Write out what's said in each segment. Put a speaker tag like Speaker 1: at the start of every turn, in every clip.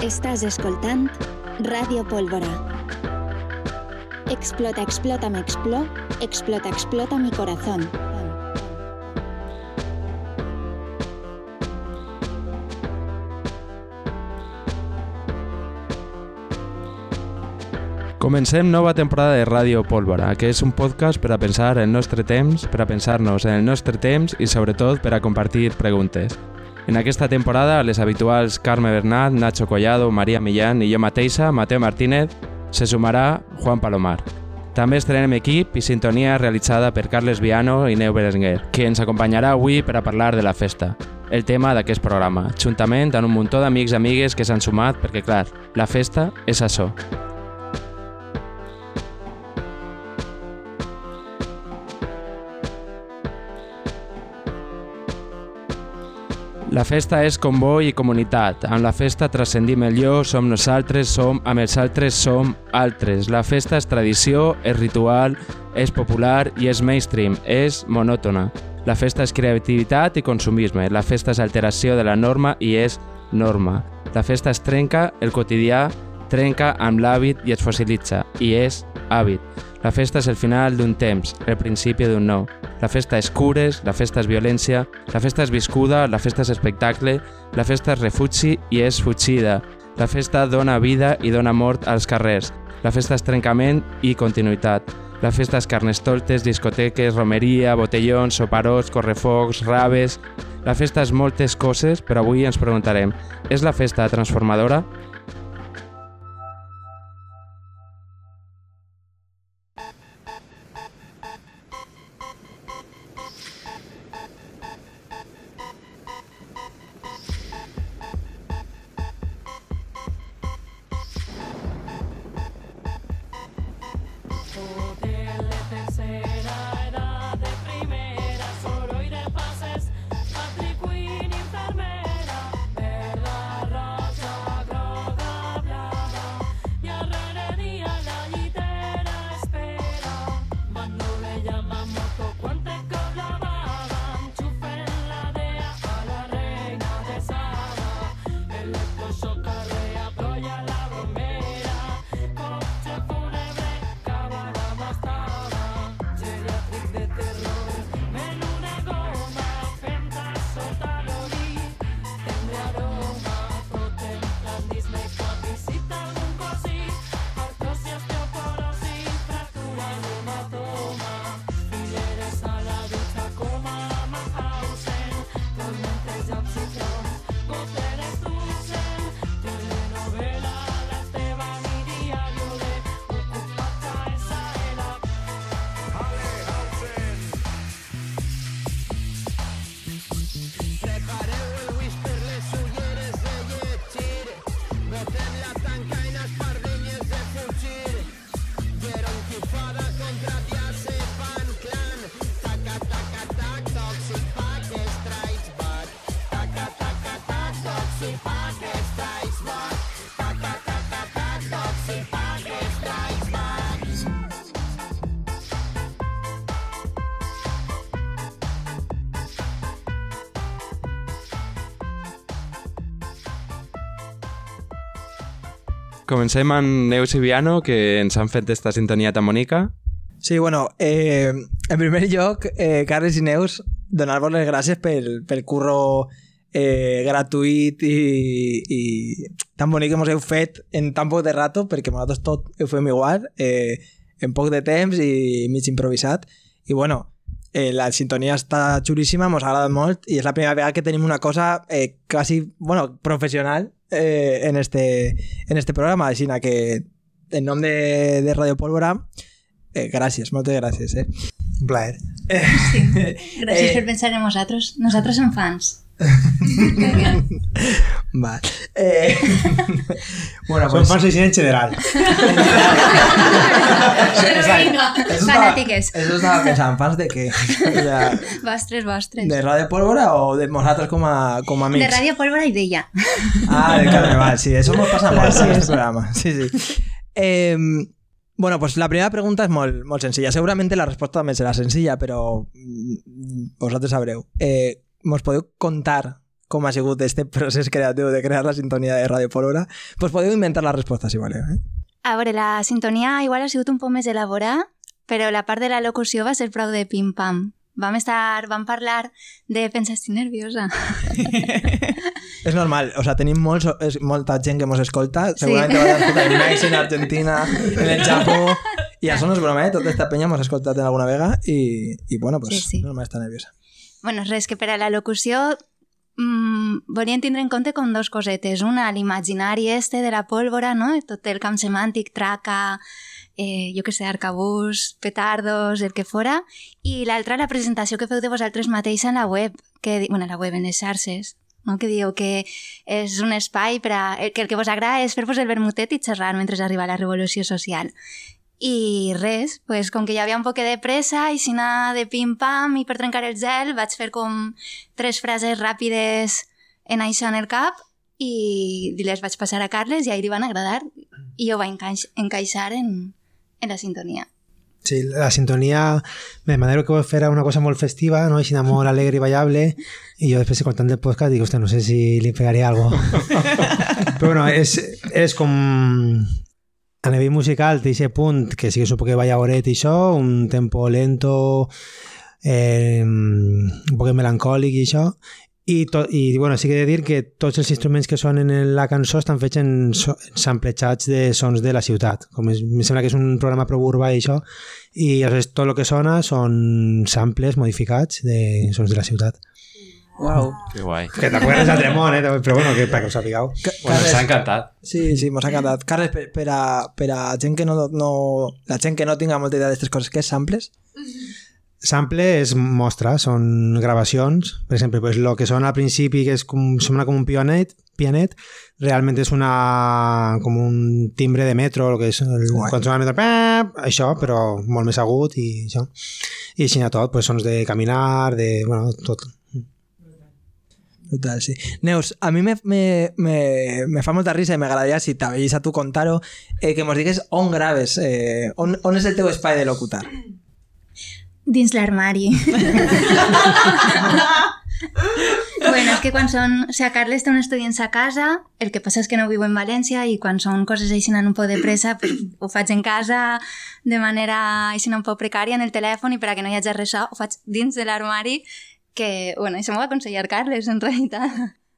Speaker 1: Estàs escoltant Ràdio Pólvora. Explota, explota, me explo, explota, explota mi corazón.
Speaker 2: Comencem nova temporada de Ràdio Pólvora, que és un podcast per a pensar el nostre temps, per a pensar-nos en el nostre temps i sobretot per a compartir preguntes. En aquesta temporada, les habituals Carme Bernat, Nacho Collado, Maria Millán i jo mateixa, Mateo Martínez, se sumarà Juan Palomar. També estrenem equip i sintonia realitzada per Carles Viano i Neu Berenguer, que ens acompanyarà avui per a parlar de la festa, el tema d'aquest programa, juntament amb un muntó d'amics i amigues que s'han sumat perquè, clar, la festa és això. La festa és convoi i comunitat. Amb la festa transcendim el jo, som nosaltres, som amb els altres, som altres. La festa és tradició, és ritual, és popular i és mainstream, és monòtona. La festa és creativitat i consumisme. La festa és alteració de la norma i és norma. La festa es trenca el quotidià, trenca amb l'hàbit i es fossilitza, i és hàbit. La festa és el final d'un temps, el principi d'un nou. La festa és cures, la festa és violència, la festa és viscuda, la festa és espectacle, la festa és refugi i és fugida. La festa dona vida i dona mort als carrers. La festa és trencament i continuïtat. La festa és carnestoltes, discoteques, romeria, botellons, soparots, correfocs, raves... La festa és moltes coses, però avui ens preguntarem, és la festa transformadora? Comencem amb Neus i Viano, que ens han fet esta sintonia tan bonica.
Speaker 3: Sí, bueno, eh, en primer lloc, eh, Carles i Neus, donar-vos les gràcies pel, pel curro eh, gratuït i, i tan bonic que ens heu fet en tan poc de rato, perquè nosaltres tot ho fem igual, eh, en poc de temps i mig improvisat. I bueno, eh, la sintonia està xulíssima, ens ha agradat molt i és la primera vegada que tenim una cosa eh, quasi, bueno, professional eh, en, este, en este programa. Així que, en nom de, de Radio Pólvora, eh, gràcies, moltes gràcies. Eh?
Speaker 4: Un plaer.
Speaker 5: Sí. Gràcies eh, per pensar en nosaltres. Nosaltres som fans.
Speaker 3: Va. Eh,
Speaker 4: bueno, pues... Som fans en general.
Speaker 5: Fanàtiques.
Speaker 3: Eso estava pensant, fans de què?
Speaker 5: Ja... Vostres, vostres.
Speaker 3: De Ràdio Pólvora o de nosaltres com a, com a amics?
Speaker 5: De Ràdio Pólvora i d'ella.
Speaker 3: Ah, de Carnaval, sí, eso mos passa molt en este programa. Sí, sí. Eh, Bueno, pues la primera pregunta és molt, molt senzilla. Segurament la resposta també serà senzilla, però vosaltres sabreu. Eh, mos podeu contar com ha sigut este procés creatiu de crear la sintonia de Radio Pólvora, pues podeu inventar la resposta, si voleu. Eh?
Speaker 5: A veure, la sintonia igual ha sigut un poc més elaborada, però la part de la locució va ser prou de pim-pam. Vam estar, vam parlar de pensar, estic nerviosa.
Speaker 3: És normal, o sea, tenim molts, és, molta gent que mos escolta, segurament sí. va escoltar en Mèxic, en Argentina, en el Japó, i això no és broma, eh? Tota esta penya mos ha escoltat en alguna vega i, i bueno, pues,
Speaker 5: Sí, sí.
Speaker 3: normal estar nerviosa.
Speaker 5: Bueno, res, que per a la locució mmm, volien tindre en compte com dos cosetes. Una, l'imaginari este de la pólvora, no? Tot el camp semàntic, traca, eh, jo que sé, arcabús, petardos, el que fora. I l'altra, la presentació que feu de vosaltres mateixa en la web, que, bueno, en la web, en les xarxes, no? que diu que és un espai per a, que el que vos agrada és fer-vos el vermutet i xerrar mentre arriba la revolució social. I res, pues, com que hi havia un poc de pressa i si anar de pim-pam i per trencar el gel vaig fer com tres frases ràpides en això en el cap i les vaig passar a Carles i a ell li van agradar i jo va encaix encaixar en, en la sintonia.
Speaker 4: Sí, la sintonia, me manera que vos fuera una cosa muy festiva, ¿no? Y sin amor alegre y bailable. Y yo después escuchando el podcast digo, hostia, no sé si le pegaría algo. Pero bueno, és, és com a nivell musical té aquest punt que sí que supo que vaya oret i això, un tempo lento eh, un poc melancòlic i això. I, to, i bueno, sí que he de dir que tots els instruments que sonen en la cançó estan fets en, so, samplejats de sons de la ciutat. Com és, em sembla que és un programa prou urbà i això i aleshores tot el que sona són samples modificats de sons de la ciutat
Speaker 3: Wow.
Speaker 2: Que guai.
Speaker 4: que tampoc és altre món, eh? però bueno, que, perquè ho sapigueu
Speaker 2: Bueno, ens ha encantat.
Speaker 3: Sí, sí, mos ha encantat. Carles, per, per, a, per a gent que no, no, la gent que no tinga molta idea d'aquestes coses, què és samples?
Speaker 4: Sample és mostra, són gravacions. Per exemple, pues, lo que sona al principi, que és com, sona com un pianet, pianet realment és una, com un timbre de metro, el que és el,
Speaker 3: Guai.
Speaker 4: quan sona el metro, pap, això, però molt més agut i això. I així a tot, pues, sons de caminar, de... Bueno, tot.
Speaker 3: Total, sí. Neus, a mi me, me, me, me fa molta risa i m'agradaria, si t'havies a tu contar-ho, eh, que mos digues on graves, eh, on, on és el teu espai de locutar.
Speaker 5: Dins l'armari. bueno, és que quan són... O sigui, Carles té un estudi en sa casa, el que passa és que no viu en València i quan són coses així en un poc de pressa, pues, ho faig en casa de manera així un poc precària en el telèfon i per a que no hi hagi res, ho faig dins de l'armari que, bueno, això m'ho va aconsellar Carles, en realitat.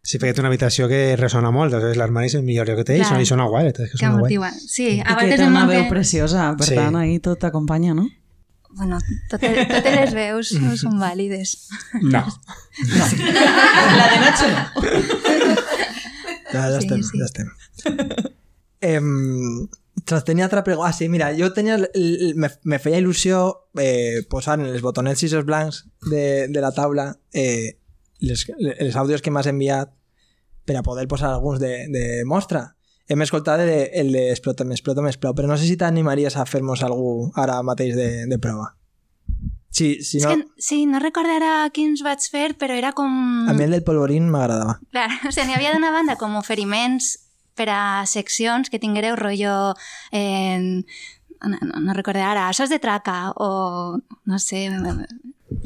Speaker 4: Sí, perquè té una habitació que ressona molt, doncs l'armari és el millor lloc que té i
Speaker 5: Clar.
Speaker 4: sona, i sona guai. És que
Speaker 5: Que
Speaker 4: sona guai.
Speaker 5: Sí,
Speaker 6: I
Speaker 5: a
Speaker 6: que
Speaker 5: vegades
Speaker 6: té una veu preciosa, per
Speaker 4: Sí.
Speaker 6: tant, ahir tot t'acompanya, no?
Speaker 5: Bueno, totes, totes les veus no són vàlides.
Speaker 2: No.
Speaker 6: La de Nacho no.
Speaker 3: Ja, ja
Speaker 5: Sí,
Speaker 3: estem,
Speaker 5: sí.
Speaker 3: ja estem. Em, tras tenia altra pregunta. Ah, sí, mira, jo tenia... Me, me feia il·lusió eh, posar en els botonets i els blancs de, de la taula eh, les, els àudios que m'has enviat per a poder posar alguns de, de mostra. Hem escoltat el de, el de Explota, explota, explota, però no sé si t'animaries a fer-nos algú ara mateix de, de prova. Sí, si
Speaker 5: És
Speaker 3: no,
Speaker 5: que, sí, no recordo ara quins vaig fer, però era com...
Speaker 3: a mi el del polvorín m'agradava.
Speaker 5: Clar, o sigui, n'hi havia d'una banda com oferiments per a seccions que tinguereu rotllo... Eh, no, no, no recordo ara, sos de traca o no sé,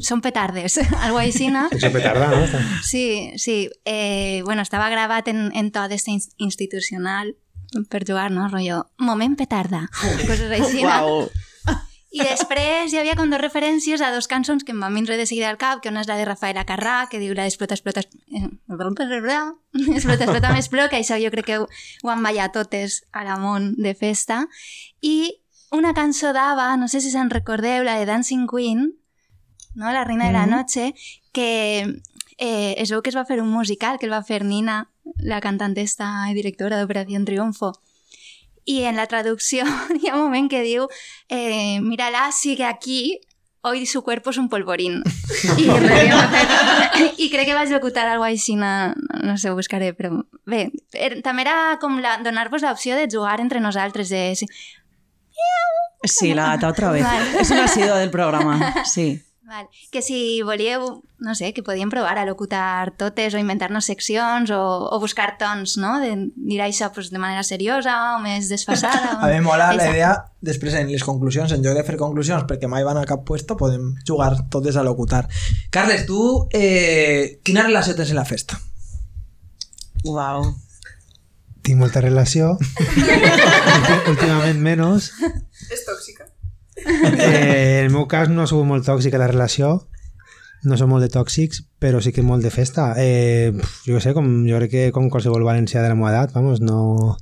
Speaker 5: són petardes, algo així, no?
Speaker 4: Secció petarda, no?
Speaker 5: Sí, sí. Eh, bueno, estava gravat en, en to d'este ins- institucional per jugar, no? Rollo, moment petarda. Coses així, no? I després hi havia com dos referències a dos cançons que em van vindre de seguida al cap, que una és la de Rafaela Carrà, que diu la d'Explota, explota, eh, explota, explota, m'explota, que això jo crec que ho, ho han ballat totes a la món de festa. I una cançó d'Ava, no sé si se'n recordeu, la de Dancing Queen, no? la reina de la noche, que eh, es veu que es va fer un musical, que el va fer Nina, la cantantesta i directora d'Operació Triunfo. I en la traducció hi ha un moment que diu eh, mírala, sigue aquí, hoy su cuerpo es un polvorín. I. I crec que vaig locutar alguna així, no, no sé, ho buscaré, però bé, er, també era com la, donar-vos l'opció de jugar entre nosaltres, de...
Speaker 6: Sí, la gata otra vez.
Speaker 5: Vale.
Speaker 6: Es un asiduo del programa, sí.
Speaker 5: Val. Que si volíeu, no sé, que podíem provar a locutar totes o inventar-nos seccions o, o buscar tons, no? De dir això pues, de manera seriosa o més desfasada.
Speaker 3: A mi mola la
Speaker 5: Exacte.
Speaker 3: idea, després en les conclusions, en lloc de fer conclusions perquè mai van a cap puesto, podem jugar totes a locutar. Carles, tu, eh, quina relació tens en la festa?
Speaker 6: Uau.
Speaker 4: Tinc molta relació. Últim- Últimament menys.
Speaker 7: És tòxica.
Speaker 4: Eh, el meu cas no ha sigut molt tòxica la relació. No som molt de tòxics, però sí que molt de festa. Eh, jo sé, com, jo crec que com qualsevol valencià de la meva edat, vamos, no...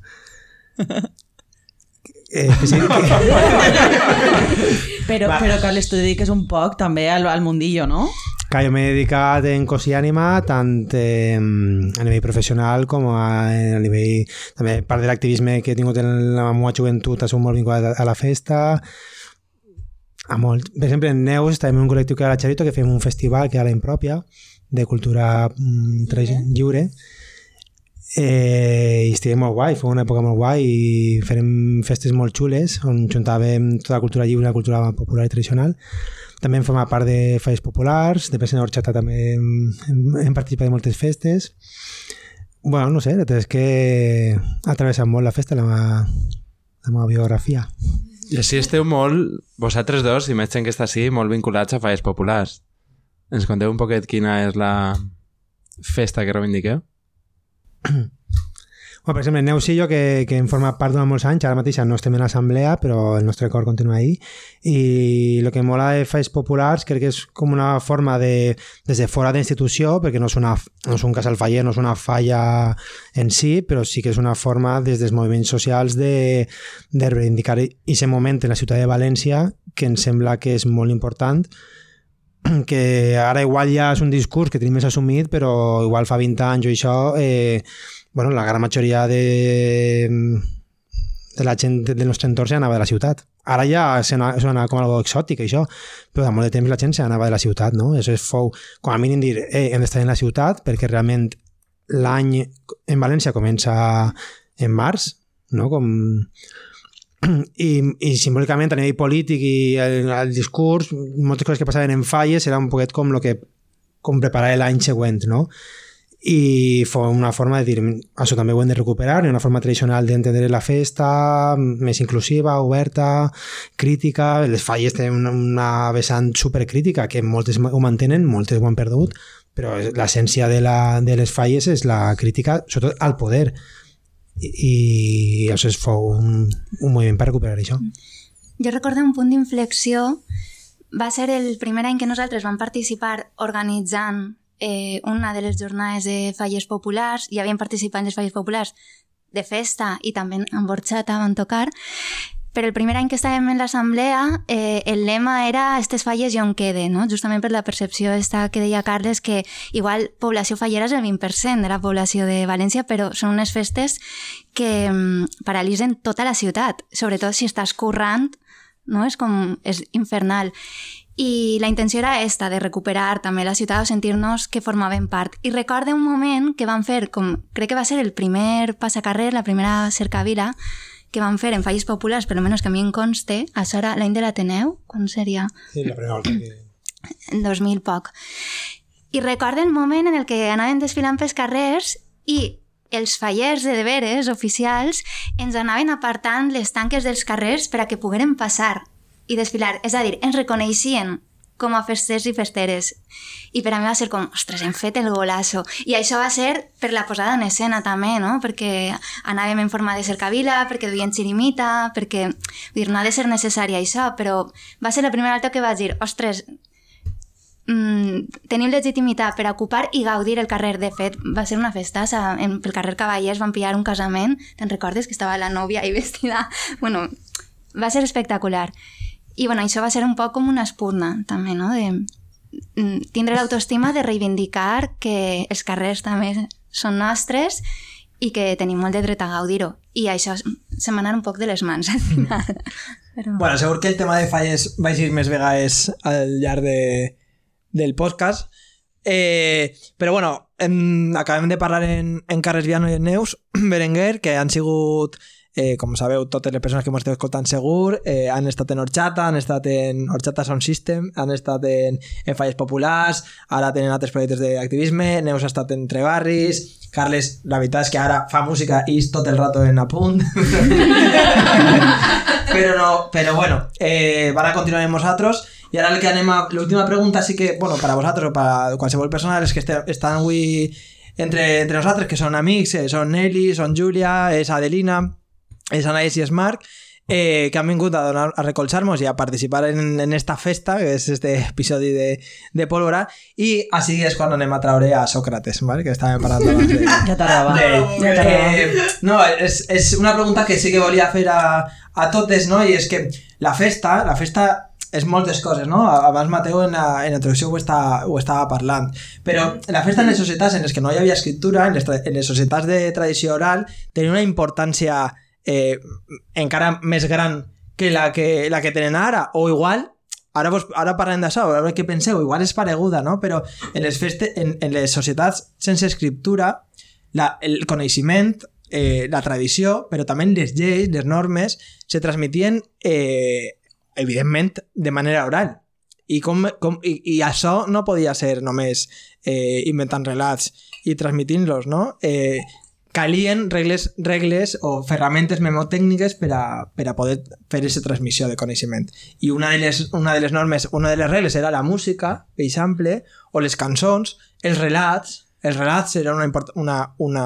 Speaker 4: Eh, que sí, que...
Speaker 6: Però, però Carles, tu dediques un poc també al, al mundillo, no?
Speaker 4: Clar, jo m'he dedicat en cos i ànima tant eh, a nivell professional com a, a nivell... També part de l'activisme que he tingut en la meva joventut ha sigut molt vinculat a, a la festa, a molt. Per exemple, en Neus en un col·lectiu que era la Charito, que fem un festival que era la impròpia, de cultura mm, tra- lliure, eh, i estigui molt guai, fou una època molt guai i farem festes molt xules on juntàvem tota la cultura lliure la cultura popular i tradicional també hem format part de falles populars, de Present Horxata també hem, hem, participat en moltes festes. bueno, no sé, és que ha atravessat molt la festa la la meva biografia.
Speaker 2: Així esteu molt, vosaltres dos, i que està així, molt vinculats a falles populars. Ens conteu un poquet quina és la festa que reivindiqueu?
Speaker 4: Bueno, per exemple, Neus i jo, que, que hem format part durant molts anys, ara mateix no estem en l'assemblea, però el nostre cor continua ahí, i el que mola de Falles Populars crec que és com una forma de, des de fora de institució, perquè no és, una, no és un casal faller, no és una falla en si, però sí que és una forma des dels moviments socials de, de reivindicar aquest moment en la ciutat de València que em sembla que és molt important que ara igual ja és un discurs que tenim més assumit, però igual fa 20 anys o això, eh, bueno, la gran majoria de, de la gent del nostre entorn se anava de la ciutat. Ara ja sona, sona com algo exòtic, això, però de molt de temps la gent se anava de la ciutat, no? Això és fou, com a mínim dir, eh, hem d'estar en la ciutat perquè realment l'any en València comença en març, no? Com, i, i simbòlicament a nivell polític i el, el discurs, moltes coses que passaven en falles era un poquet com lo que com preparar l'any següent, no? I fou una forma de això també ho hem de recuperar, una forma tradicional d'entendre la festa, més inclusiva, oberta, crítica, les falles tenen una, una vessant supercrítica que moltes ho mantenen, moltes ho han perdut, però l'essència de, la, de les falles és la crítica, sobretot al poder, i, i es fou un, un moviment per recuperar això.
Speaker 5: Jo recordo un punt d'inflexió va ser el primer any que nosaltres vam participar organitzant eh, una de les jornades de falles populars, hi havien participants de falles populars de festa i també en Borxata van tocar, però el primer any que estàvem en l'assemblea eh, el lema era «Estes falles i on quede», no? justament per la percepció esta que deia Carles que igual població fallera és el 20% de la població de València, però són unes festes que mm, paralitzen tota la ciutat, sobretot si estàs currant, no? és com és infernal. I la intenció era esta, de recuperar també la ciutat o sentir-nos que formàvem part. I recorde un moment que vam fer, com crec que va ser el primer passacarrer, la primera cercavila, que van fer en falles populars, per almenys que a mi em conste, això era l'any de l'Ateneu, quan seria?
Speaker 4: Sí, la primera volta que...
Speaker 5: En 2000 poc. I recorde el moment en el que anaven desfilant pels carrers i els fallers de deberes oficials ens anaven apartant les tanques dels carrers per a que pogueren passar i desfilar. És a dir, ens reconeixien com a festers i festeres. I per a mi va ser com, ostres, hem fet el golasso. I això va ser per la posada en escena també, no? Perquè anàvem en forma de cercavila, perquè duien xirimita, perquè... Vull dir, no ha de ser necessari això, però va ser la primera volta que vaig dir, ostres, mm, tenim legitimitat per ocupar i gaudir el carrer. De fet, va ser una festassa. En, pel carrer Cavallers van pillar un casament. Te'n recordes que estava la nòvia ahí vestida? Bueno, va ser espectacular. I bueno, això va ser un poc com una espurna, també, no? De mm, tindre l'autoestima de reivindicar que els carrers també són nostres i que tenim molt de dret a gaudir-ho. I això se m'ha un poc de les mans al final. Però...
Speaker 3: Bueno, segur que el tema de falles va ir més vegades al llarg de, del podcast. Eh, però bueno, hem, acabem de parlar en, en Carles Viano i en Neus Berenguer, que han sigut eh, com sabeu, totes les persones que m'esteu escoltant segur, eh, han estat en Horchata, han estat en Horchata Sound System, han estat en, en Falles Populars, ara tenen altres projectes d'activisme, Neus ha estat en Trebarris, Carles, la veritat és que ara fa música i és tot el rato en apunt. però no, però bueno, eh, van a continuar amb nosaltres i ara el que anem a... L'última pregunta sí que, bueno, para vosaltres o para qualsevol persona, els que este, estan avui entre, entre nosaltres, que són amics, eh, són Nelly, són Júlia, és Adelina, és Anaïs i Marc, eh, que han vingut a, donar, a recolzar-nos i a participar en, en esta festa, que és este episodi de, de Pólvora, i així és quan anem a traure a Sócrates, ¿vale? que estàvem parlant abans de...
Speaker 6: Ja
Speaker 3: de-
Speaker 6: Ja
Speaker 3: eh, no, és, és una pregunta que sí que volia fer a, a totes, no? I és que la festa, la festa és moltes coses, no? Abans Mateu en la, en la introducció ho, està, ho estava parlant. Però la festa en les societats en les que no hi havia escriptura, en les, en les societats de tradició oral, tenia una importància eh, encara més gran que la que, la que tenen ara, o igual Ara, vos, ara parlem d'això, a veure què penseu, igual és pareguda, no? Però en les, feste, en, en les societats sense escriptura, la, el coneixement, eh, la tradició, però també les lleis, les normes, se transmitien, eh, evidentment, de manera oral. I, com, com, i, I això no podia ser només eh, inventant relats i transmitint-los, no? Eh, calien regles, regles o ferramentes memotècniques per a, per a poder fer aquesta transmissió de coneixement. I una de les, una de les normes, una de les regles era la música, per exemple, o les cançons, els relats, els relats eren una, una, una,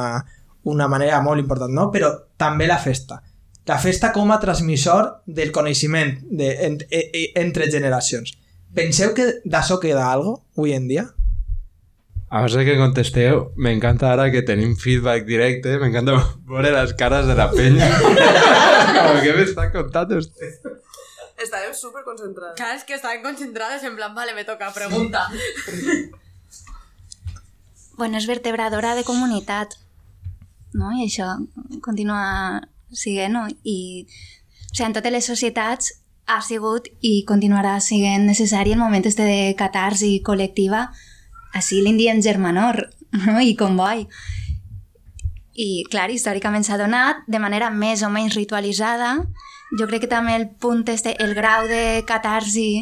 Speaker 3: una manera molt important, no? Però també la festa. La festa com a transmissor del coneixement de, en, en, entre generacions. Penseu que d'això queda algo avui en dia?
Speaker 2: Abans de que contesteu, m'encanta ara que tenim feedback directe, m'encanta veure les cares de la penya. Com que m'està contant usted?
Speaker 7: Estàvem súper concentrades.
Speaker 8: Claro, es que estaban concentradas en plan, vale, me toca, pregunta.
Speaker 5: Bueno, és vertebradora de comunitat, no? I això continua siguent, no? I, o sigui, en totes les societats ha sigut i continuarà sent necessari el moment este de catarsi col·lectiva, així l'indi en germanor, no? I comboi. I, clar, històricament s'ha donat de manera més o menys ritualitzada. Jo crec que també el punt este, el grau de catarsi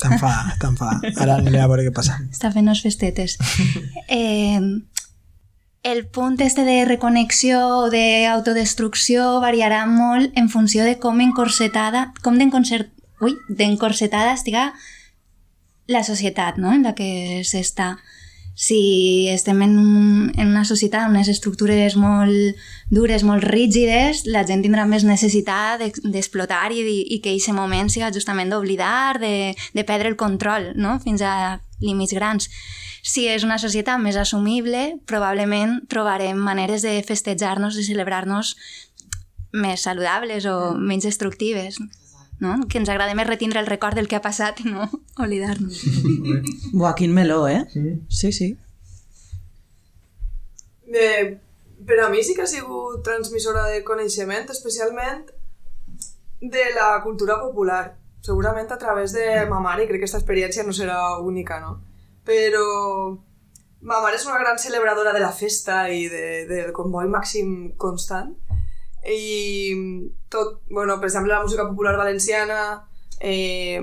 Speaker 3: Te'n fa, te'n fa. Ara aniré a veure què passa.
Speaker 5: està fent les festetes. Eh, el punt este de reconnexió o d'autodestrucció variarà molt en funció de com encorsetada, com ui, d'encorsetada estiga la societat no? en la que s'està. Si estem en, un, en una societat amb unes estructures molt dures, molt rígides, la gent tindrà més necessitat d'ex- d'explotar i, i que aquest moment siga justament d'oblidar, de, de perdre el control no? fins a límits grans. Si és una societat més assumible, probablement trobarem maneres de festejar-nos i celebrar-nos més saludables o menys destructives. No? Que ens agrada més retindre el record del que ha passat i no oblidar-nos.
Speaker 6: Buah, quin meló, eh? Sí, sí.
Speaker 7: Eh, per a mi sí que ha sigut transmissora de coneixement, especialment de la cultura popular. Segurament a través de ma mare, i crec que aquesta experiència no serà única, no? Però ma mare és una gran celebradora de la festa i de, del comboi màxim constant. I tot, bueno, per exemple, la música popular valenciana, eh,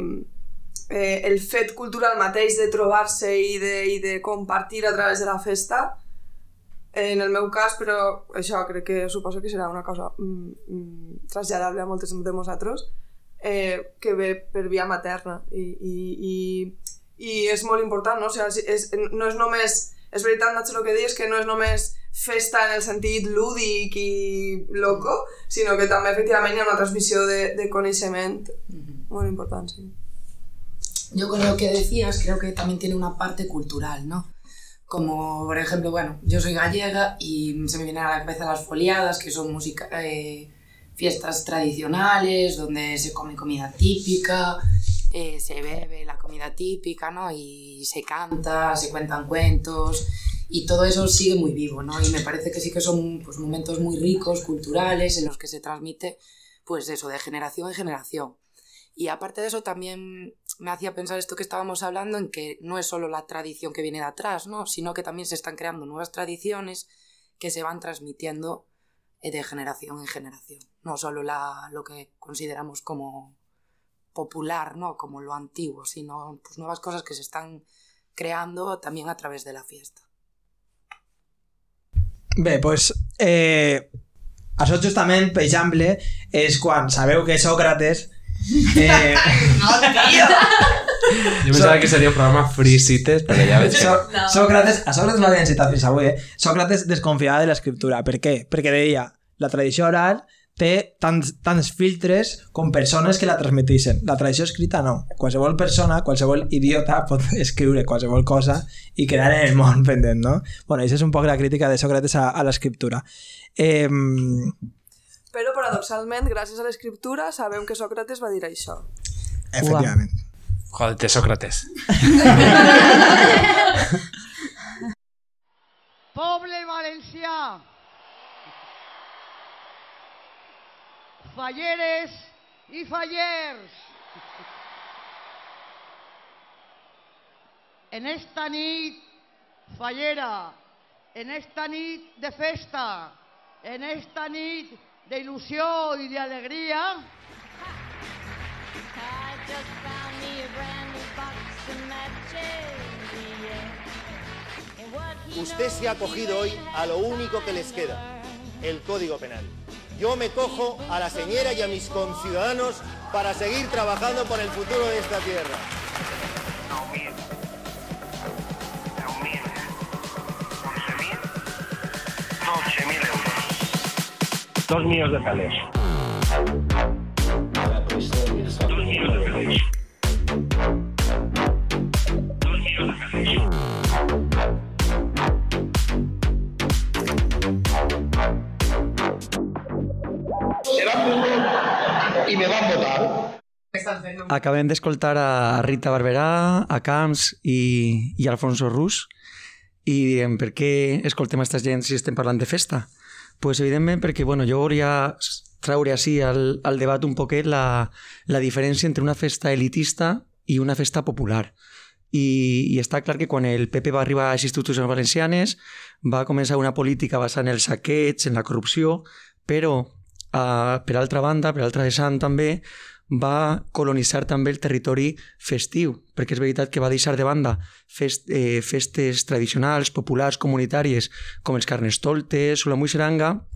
Speaker 7: eh, el fet cultural mateix de trobar-se i, de, i de compartir a través de la festa, en el meu cas, però això crec que suposo que serà una cosa mm, mm, traslladable a moltes de nosaltres, eh, que ve per via materna i, i, i, i és molt important, no? O sigui, és, no és només, és veritat, Nacho, el que dius, que no és només festa en el sentit lúdic i loco, sinó que també efectivament hi ha una transmissió de, de coneixement molt important, sí.
Speaker 9: Yo con lo que decías creo que también tiene una parte cultural, ¿no? Como, por ejemplo, bueno, yo soy gallega y se me vienen a la cabeza las foliadas, que son música, eh, fiestas tradicionales, donde se come comida típica, eh, se bebe la comida típica, ¿no? Y se canta, se cuentan cuentos y todo eso sigue muy vivo, ¿no? Y me parece que sí que son pues, momentos muy ricos, culturales, en los que se transmite, pues eso, de generación en generación. Y aparte de eso también me hacía pensar esto que estábamos hablando en que no es solo la tradición que viene de atrás, ¿no? sino que también se están creando nuevas tradiciones que se van transmitiendo eh, de generación en generación. No solo la, lo que consideramos como popular, ¿no? como lo antiguo, sino pues, nuevas cosas que se están creando también a través de la fiesta.
Speaker 3: Bé, doncs, eh, això justament, per exemple, és quan sabeu que Sòcrates... Eh,
Speaker 8: No, tío.
Speaker 2: Jo pensava que seria un programa Free Cites, però ja veig que...
Speaker 3: Sòcrates, a Sòcrates no l'havien citat fins avui, eh? Sòcrates desconfiava de l'escriptura. Per què? Perquè deia, la tradició oral té tants, tants filtres com persones que la transmeteixen. La tradició escrita no. Qualsevol persona, qualsevol idiota pot escriure qualsevol cosa i quedar en el món pendent, no? Bueno, això és un poc la crítica de Sòcrates a, a l'escriptura. Eh,
Speaker 7: Però, paradoxalment, gràcies a l'escriptura, sabem que Sòcrates va dir això.
Speaker 3: efectivament.
Speaker 2: Joder, Sócrates.
Speaker 10: Poble valencià, falleres i fallers, en esta nit fallera, en esta nit de festa, en esta nit d'il·lusió i d'alegria,
Speaker 11: Usted se ha cogido hoy a lo único que les queda, el Código Penal. Yo me cojo a la señora y a mis conciudadanos para seguir trabajando por el futuro de esta tierra.
Speaker 12: Dos millones de calés.
Speaker 13: Acabem d'escoltar a Rita Barberà, a Camps i, i Alfonso Rus i diem, per què escoltem aquesta gent si estem parlant de festa? pues evidentment perquè bueno, jo volia traure així al, al debat un poquet la, la diferència entre una festa elitista i una festa popular. I, I està clar que quan el PP va arribar a les institucions valencianes va començar una política basada en el saqueig, en la corrupció, però uh, per altra banda, per altra vessant també, va colonitzar també el territori festiu, perquè és veritat que va deixar de banda fest, eh, festes tradicionals, populars, comunitàries, com els carnestoltes o la muixeranga,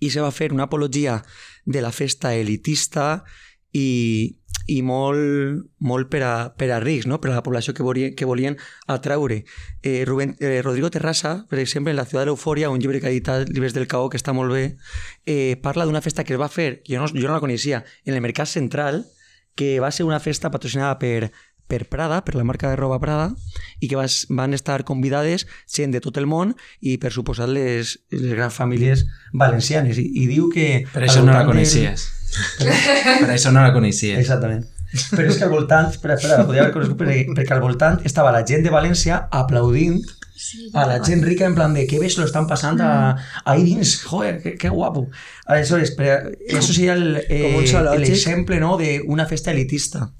Speaker 13: i se va fer una apologia de la festa elitista i, i molt, molt per, a, per a rics, no? per a la població que, volien, que volien atraure. Eh, Rubén, eh, Rodrigo Terrassa, per exemple, en La ciutat de l'eufòria, un llibre que ha editat Llibres del Caó, que està molt bé, eh, parla d'una festa que es va fer, jo no, jo no la coneixia, en el Mercat Central, que va ser una festa patrocinada per, per Prada, per la marca de roba Prada, i que vas, van estar convidades gent de tot el món i, per suposat, les, les grans famílies valencianes. I, i diu que...
Speaker 2: Per això no la
Speaker 13: voltant del-
Speaker 2: coneixies. Per això no la coneixies.
Speaker 13: Exactament. Però és que al voltant, espera, espera, la podia haver conegut perquè, perquè al voltant estava la gent de València aplaudint a la gent rica en plan de que bé se lo están pasando a, ahí dins, joder, qué, qué guapo. Aleshores, però eso seria eh, l'exemple no, d'una festa elitista.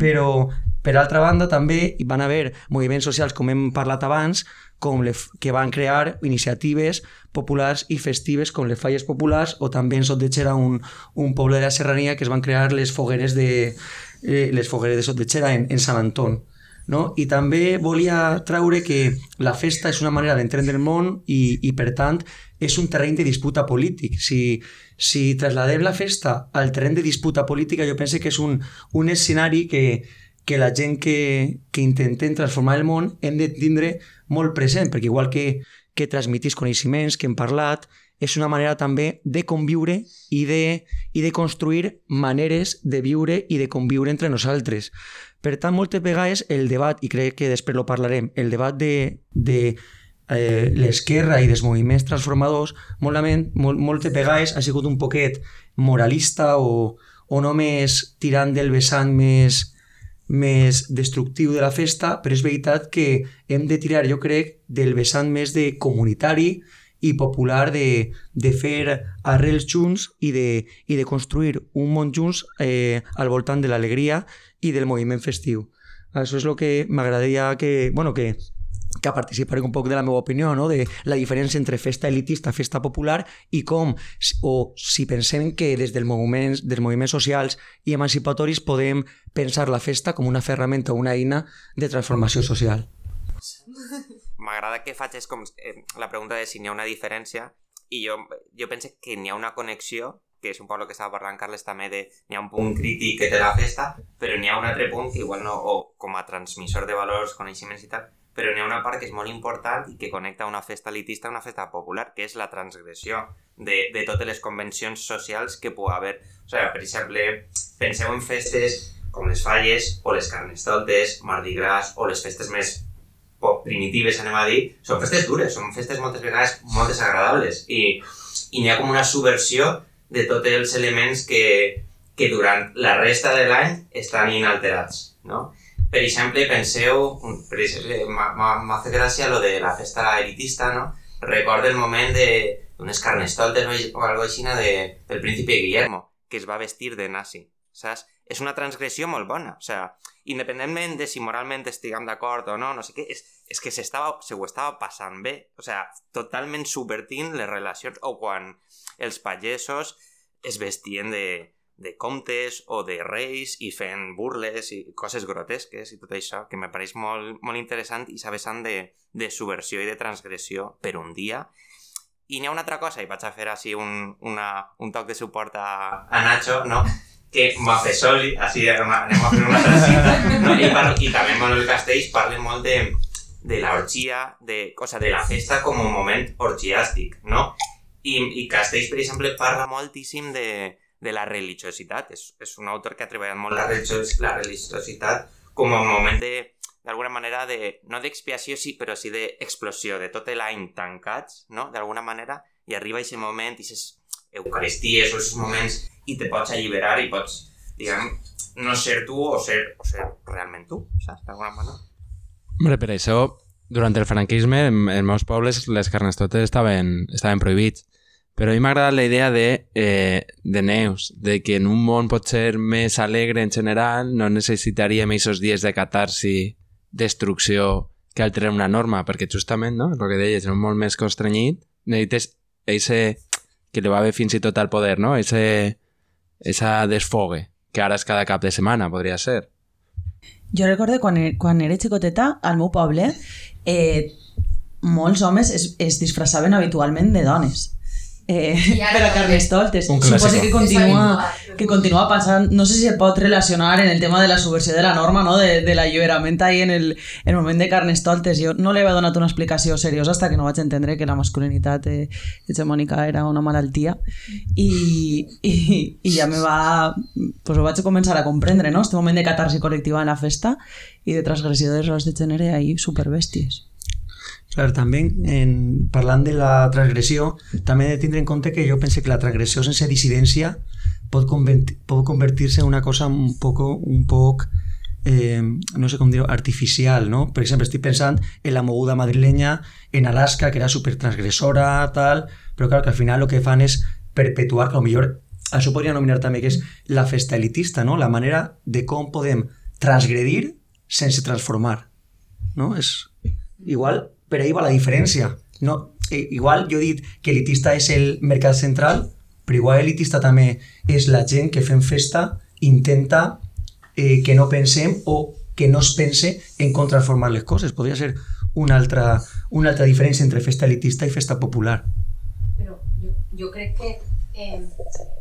Speaker 13: Però, per altra banda, també hi van haver moviments socials, com hem parlat abans, com le, que van crear iniciatives populars i festives com les falles populars o també en Sotdechera, un, un poble de la serrania que es van crear les fogueres de, eh, les fogueres de Sotdechera en, en Sant Anton. No? I també volia traure que la festa és una manera d'entendre el món i, i, per tant, és un terreny de disputa polític. Si, si trasladem la festa al terreny de disputa política, jo penso que és un, un escenari que, que la gent que, que intentem transformar el món hem de tindre molt present, perquè igual que, que transmitís coneixements, que hem parlat, és una manera també de conviure i de, i de construir maneres de viure i de conviure entre nosaltres. Per tant, moltes vegades el debat, i crec que després lo parlarem, el debat de, de eh, l'esquerra i dels moviments transformadors, molt, moltes vegades ha sigut un poquet moralista o, o només tirant del vessant més, més destructiu de la festa, però és veritat que hem de tirar, jo crec, del vessant més de comunitari i popular de, de fer arrels junts i de, i de construir un món junts eh, al voltant de l'alegria i del moviment festiu. Això és el que m'agradaria que, bueno, que, que participaré un poc de la meva opinió, no? de la diferència entre festa elitista, festa popular i com, o si pensem que des del moviment, dels moviments socials i emancipatoris podem pensar la festa com una ferramenta una eina de transformació social.
Speaker 14: M'agrada que facis com eh, la pregunta de si n'hi ha una diferència i jo, jo penso que n'hi ha una connexió que és un poc el que estava parlant Carles també de n'hi ha un punt crític que té la festa però n'hi ha un altre punt que igual no, o com a transmissor de valors, coneixements i tal, però n'hi ha una part que és molt important i que connecta una festa elitista a una festa popular, que és la transgressió de, de totes les convencions socials que pugui haver. O sigui, per exemple, penseu en festes com les falles o les carnestoltes, Mardi Gras o les festes més primitives, anem a dir, són festes dures, són festes moltes vegades molt desagradables i, i n'hi ha com una subversió de tots els elements que, que durant la resta de l'any estan inalterats, no? Per exemple, penseu, m'ha fet gràcia lo de la festa elitista, no? Recordo el moment d'unes carnestoltes o algo així de, del príncipe Guillermo, que es va vestir de nazi, saps? És una transgressió molt bona, o sigui, independentment de si moralment estiguem d'acord o no, no sé què, és, és que s'estava, se ho estava passant bé, o sigui, totalment subvertint les relacions, o quan els pagesos es vestien de, de comtes o de reis i fent burles i coses grotesques i tot això, que me pareix molt, molt interessant i s'ha vessant de, de subversió i de transgressió per un dia i n'hi ha una altra cosa, i vaig a fer així un, una, un toc de suport a, a Nacho, no? que Mafesoli, així anem a fer una cita, no? I, par, i també Manuel Castells parla molt de, de la de, o sea, de la festa com un moment orgiàstic, no? I, i Castells, per exemple, parla moltíssim de, de la religiositat. És, és un autor que ha treballat molt la, religios, la religiositat com un moment de, d'alguna manera de, no d'expiació, sí, però sí d'explosió, de tot l'any tancats, no?, d'alguna manera, i arriba aquest moment, aquestes eucaristies o aquests moments, i te pots alliberar i pots, diguem, no ser tu o ser, o ser realment tu, saps, d'alguna manera.
Speaker 2: Hombre, per això, durant el franquisme, en, en meus pobles, les carnestotes estaven, estaven prohibits. Però a mi m'agrada la idea de, eh, de Neus, de que en un món pot ser més alegre en general, no necessitaríem aquests dies de catarsi destrucció que alterar una norma, perquè justament, no? el que deies, en un món més constrenyit, necessites ese que li va haver fins i tot al poder, no? Ese, esa desfogue, que ara és cada cap de setmana, podria ser.
Speaker 6: Jo recordo quan, e, quan era xicoteta, al meu poble, eh, molts homes es, es disfressaven habitualment de dones. Eh, per a Carnestoltes. Suposo que continua, que continua passant, no sé si se pot relacionar en el tema de la subversió de la norma, no? de, de l'alliberament ahí en el, en el moment de Carnestoltes. Jo no li havia donat una explicació seriosa hasta que no vaig entendre que la masculinitat eh, hegemònica era una malaltia i, i, i ja me va... Pues ho vaig començar a comprendre, no? Este moment de catarsi col·lectiva en la festa i de transgressió de rols de gènere ahí superbèsties.
Speaker 13: Clar, també en, parlant de la transgressió, també he de tindre en compte que jo pense que la transgressió sense dissidència pot, convertir, pot convertir-se en una cosa un poco, un poc eh, no sé com dir artificial, no? Per exemple, estic pensant en la moguda madrilenya en Alaska, que era super transgressora, tal, però clar, que al final el que fan és perpetuar, que millor això podria nominar també que és la festa elitista, no? La manera de com podem transgredir sense transformar, no? És igual per ahí va la diferència. No, eh, igual jo he dit que elitista és el mercat central, però igual elitista també és la gent que fem festa intenta eh, que no pensem o que no es pense en com transformar les coses. Podria ser una altra, una altra diferència entre festa elitista i festa popular.
Speaker 8: Però jo, jo crec que eh,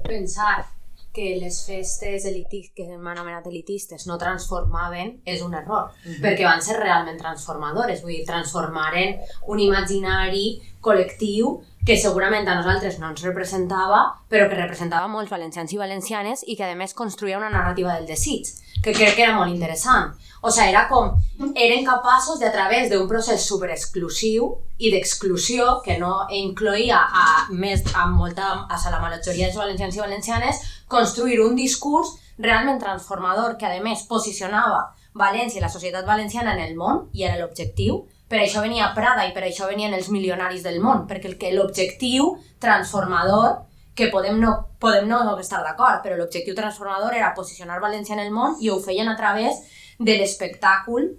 Speaker 8: pensar que les festes elitis, que hem anomenat elitistes no transformaven és un error, mm -hmm. perquè van ser realment transformadores, vull dir, transformaren un imaginari col·lectiu que segurament a nosaltres no ens representava, però que representava molts valencians i valencianes i que a més construïa una narrativa del desig, que crec que era molt interessant. O sigui, era com, eren capaços de a través d'un procés superexclusiu i d'exclusió que no incloïa a més a molta a la majoria dels valencians i valencianes construir un discurs realment transformador que a més posicionava València i la societat valenciana en el món i era l'objectiu per això venia Prada i per això venien els milionaris del món, perquè el que l'objectiu transformador, que podem no, podem no estar d'acord, però l'objectiu transformador era posicionar València en el món i ho feien a través de l'espectacle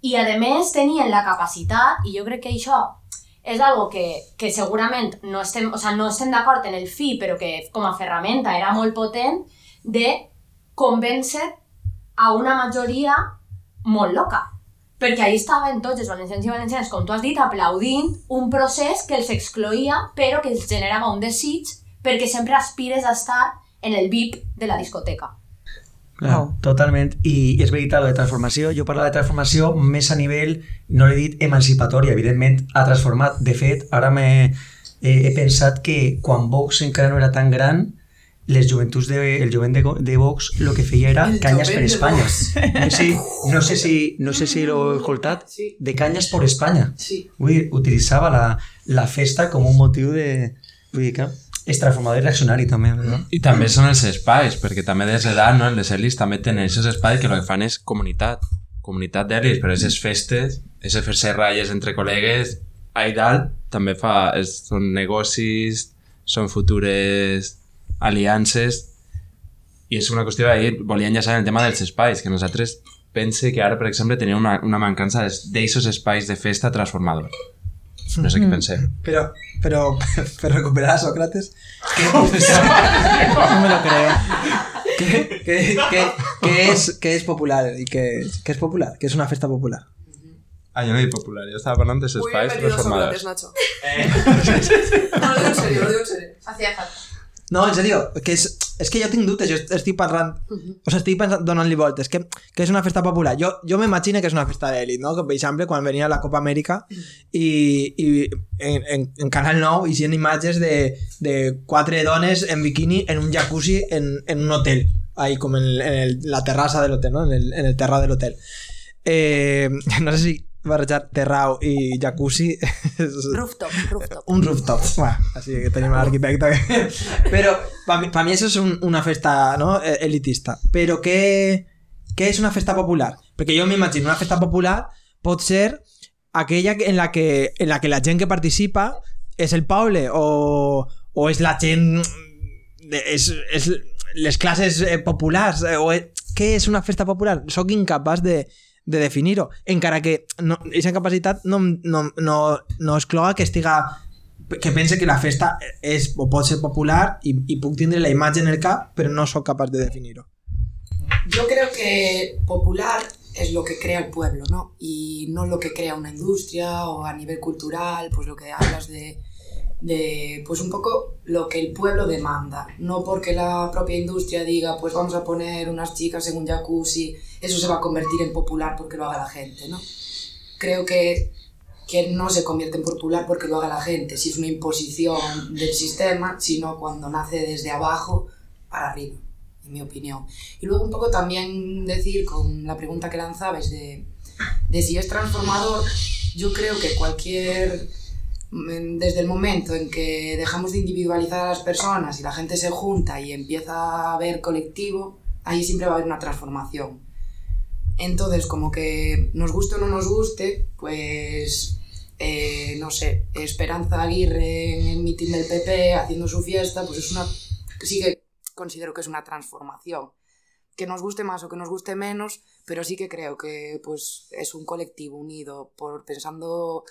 Speaker 8: i a més tenien la capacitat, i jo crec que això és algo que, que segurament no estem, o sea, no estem d'acord en el fi, però que com a ferramenta era molt potent, de convèncer a una majoria molt loca perquè ahí estaven tots els valencians i valencianes, com tu has dit, aplaudint un procés que els excloïa, però que els generava un desig perquè sempre aspires a estar en el VIP de la discoteca.
Speaker 13: Clar, oh. Totalment. I és veritat, lo de transformació. Jo parlo de transformació més a nivell, no l'he dit emancipatòria, evidentment ha transformat. De fet, ara me, he, he pensat que quan Vox encara no era tan gran, les joventuts de, el jovent de, de Vox el que feia era el canyes per Espanya. No sé, no sé si, no sé si l'ho he escoltat, sí. de canyes per Espanya.
Speaker 9: Sí.
Speaker 13: Vull dir, utilitzava la, la festa com un motiu de... Vull dir que és transformador i reaccionari també. No?
Speaker 2: I també són els espais, perquè també des d'edat no, les elis també tenen aquests espais que el que fan és comunitat, comunitat d'elis, però aquestes festes, aquestes fer-se ratlles entre col·legues, a dalt també fa, és, són negocis, són futures aliances i és una qüestió d'ahir, volia enllaçar el tema dels espais, que nosaltres pense que ara, per exemple, tenim una, una mancança d'eixos espais de festa transformador. No sé què pensé.
Speaker 3: Pero, pero, pero recuperar a Sócrates. no me lo creo. ¿Qué, qué, qué, qué es, qué es popular? ¿Y qué, qué es popular? ¿Qué es una fiesta popular?
Speaker 2: Ah, yo no digo popular, yo estaba hablando de espais transformadors.
Speaker 7: Nacho. Eh. no, lo digo en serio, lo digo en serio.
Speaker 8: Hacía falta.
Speaker 3: No, en serio, que és, és que jo tinc dubtes, jo estic parlant, o sigui, estic pensant, donant-li voltes, que, que és una festa popular. Jo, jo m'imagino que és una festa d'èlit, no? Que, per exemple, quan venia la Copa Amèrica i, i en, en, en Canal 9 hi imatges de, de quatre dones en biquini en un jacuzzi en, en un hotel, ahí com en, en el, la terrassa de l'hotel, no? En el, en el terra de l'hotel. Eh, no sé si barrejar terrau i jacuzzi
Speaker 8: rooftop, rooftop.
Speaker 3: un rooftop bueno, així que tenim l'arquitecte però per mi, per mi això és un, una festa no? E, elitista però què, què és una festa popular? perquè jo m'imagino una festa popular pot ser aquella en la que, en la, que la gent que participa és el poble o, o és la gent és, és les classes eh, populars eh, o és, què és una festa popular? Soc incapaç de, de definir-ho. Encara que no, aquesta capacitat no, no, no, no que estiga que pense que la festa és o pot ser popular i, i la imatge en el cap, però no sóc capaç de definir-ho.
Speaker 9: Yo creo que popular es lo que crea el pueblo, ¿no? Y no lo que crea una industria o a nivel cultural, pues lo que hablas de de pues un poco lo que el pueblo demanda, no porque la propia industria diga pues vamos a poner unas chicas en un jacuzzi, eso se va a convertir en popular porque lo haga la gente, ¿no? Creo que, que no se convierte en popular porque lo haga la gente, si es una imposición del sistema, sino cuando nace desde abajo para arriba, en mi opinión. Y luego un poco también decir con la pregunta que lanzabas de, de si es transformador, yo creo que cualquier desde el momento en que dejamos de individualizar a las personas y la gente se junta y empieza a ver colectivo, ahí siempre va a haber una transformación. Entonces, como que nos guste o no nos guste, pues, eh, no sé, Esperanza Aguirre en el mitin del PP haciendo su fiesta, pues es una, sí que considero que es una transformación. Que nos guste más o que nos guste menos, pero sí que creo que pues, es un colectivo unido por pensando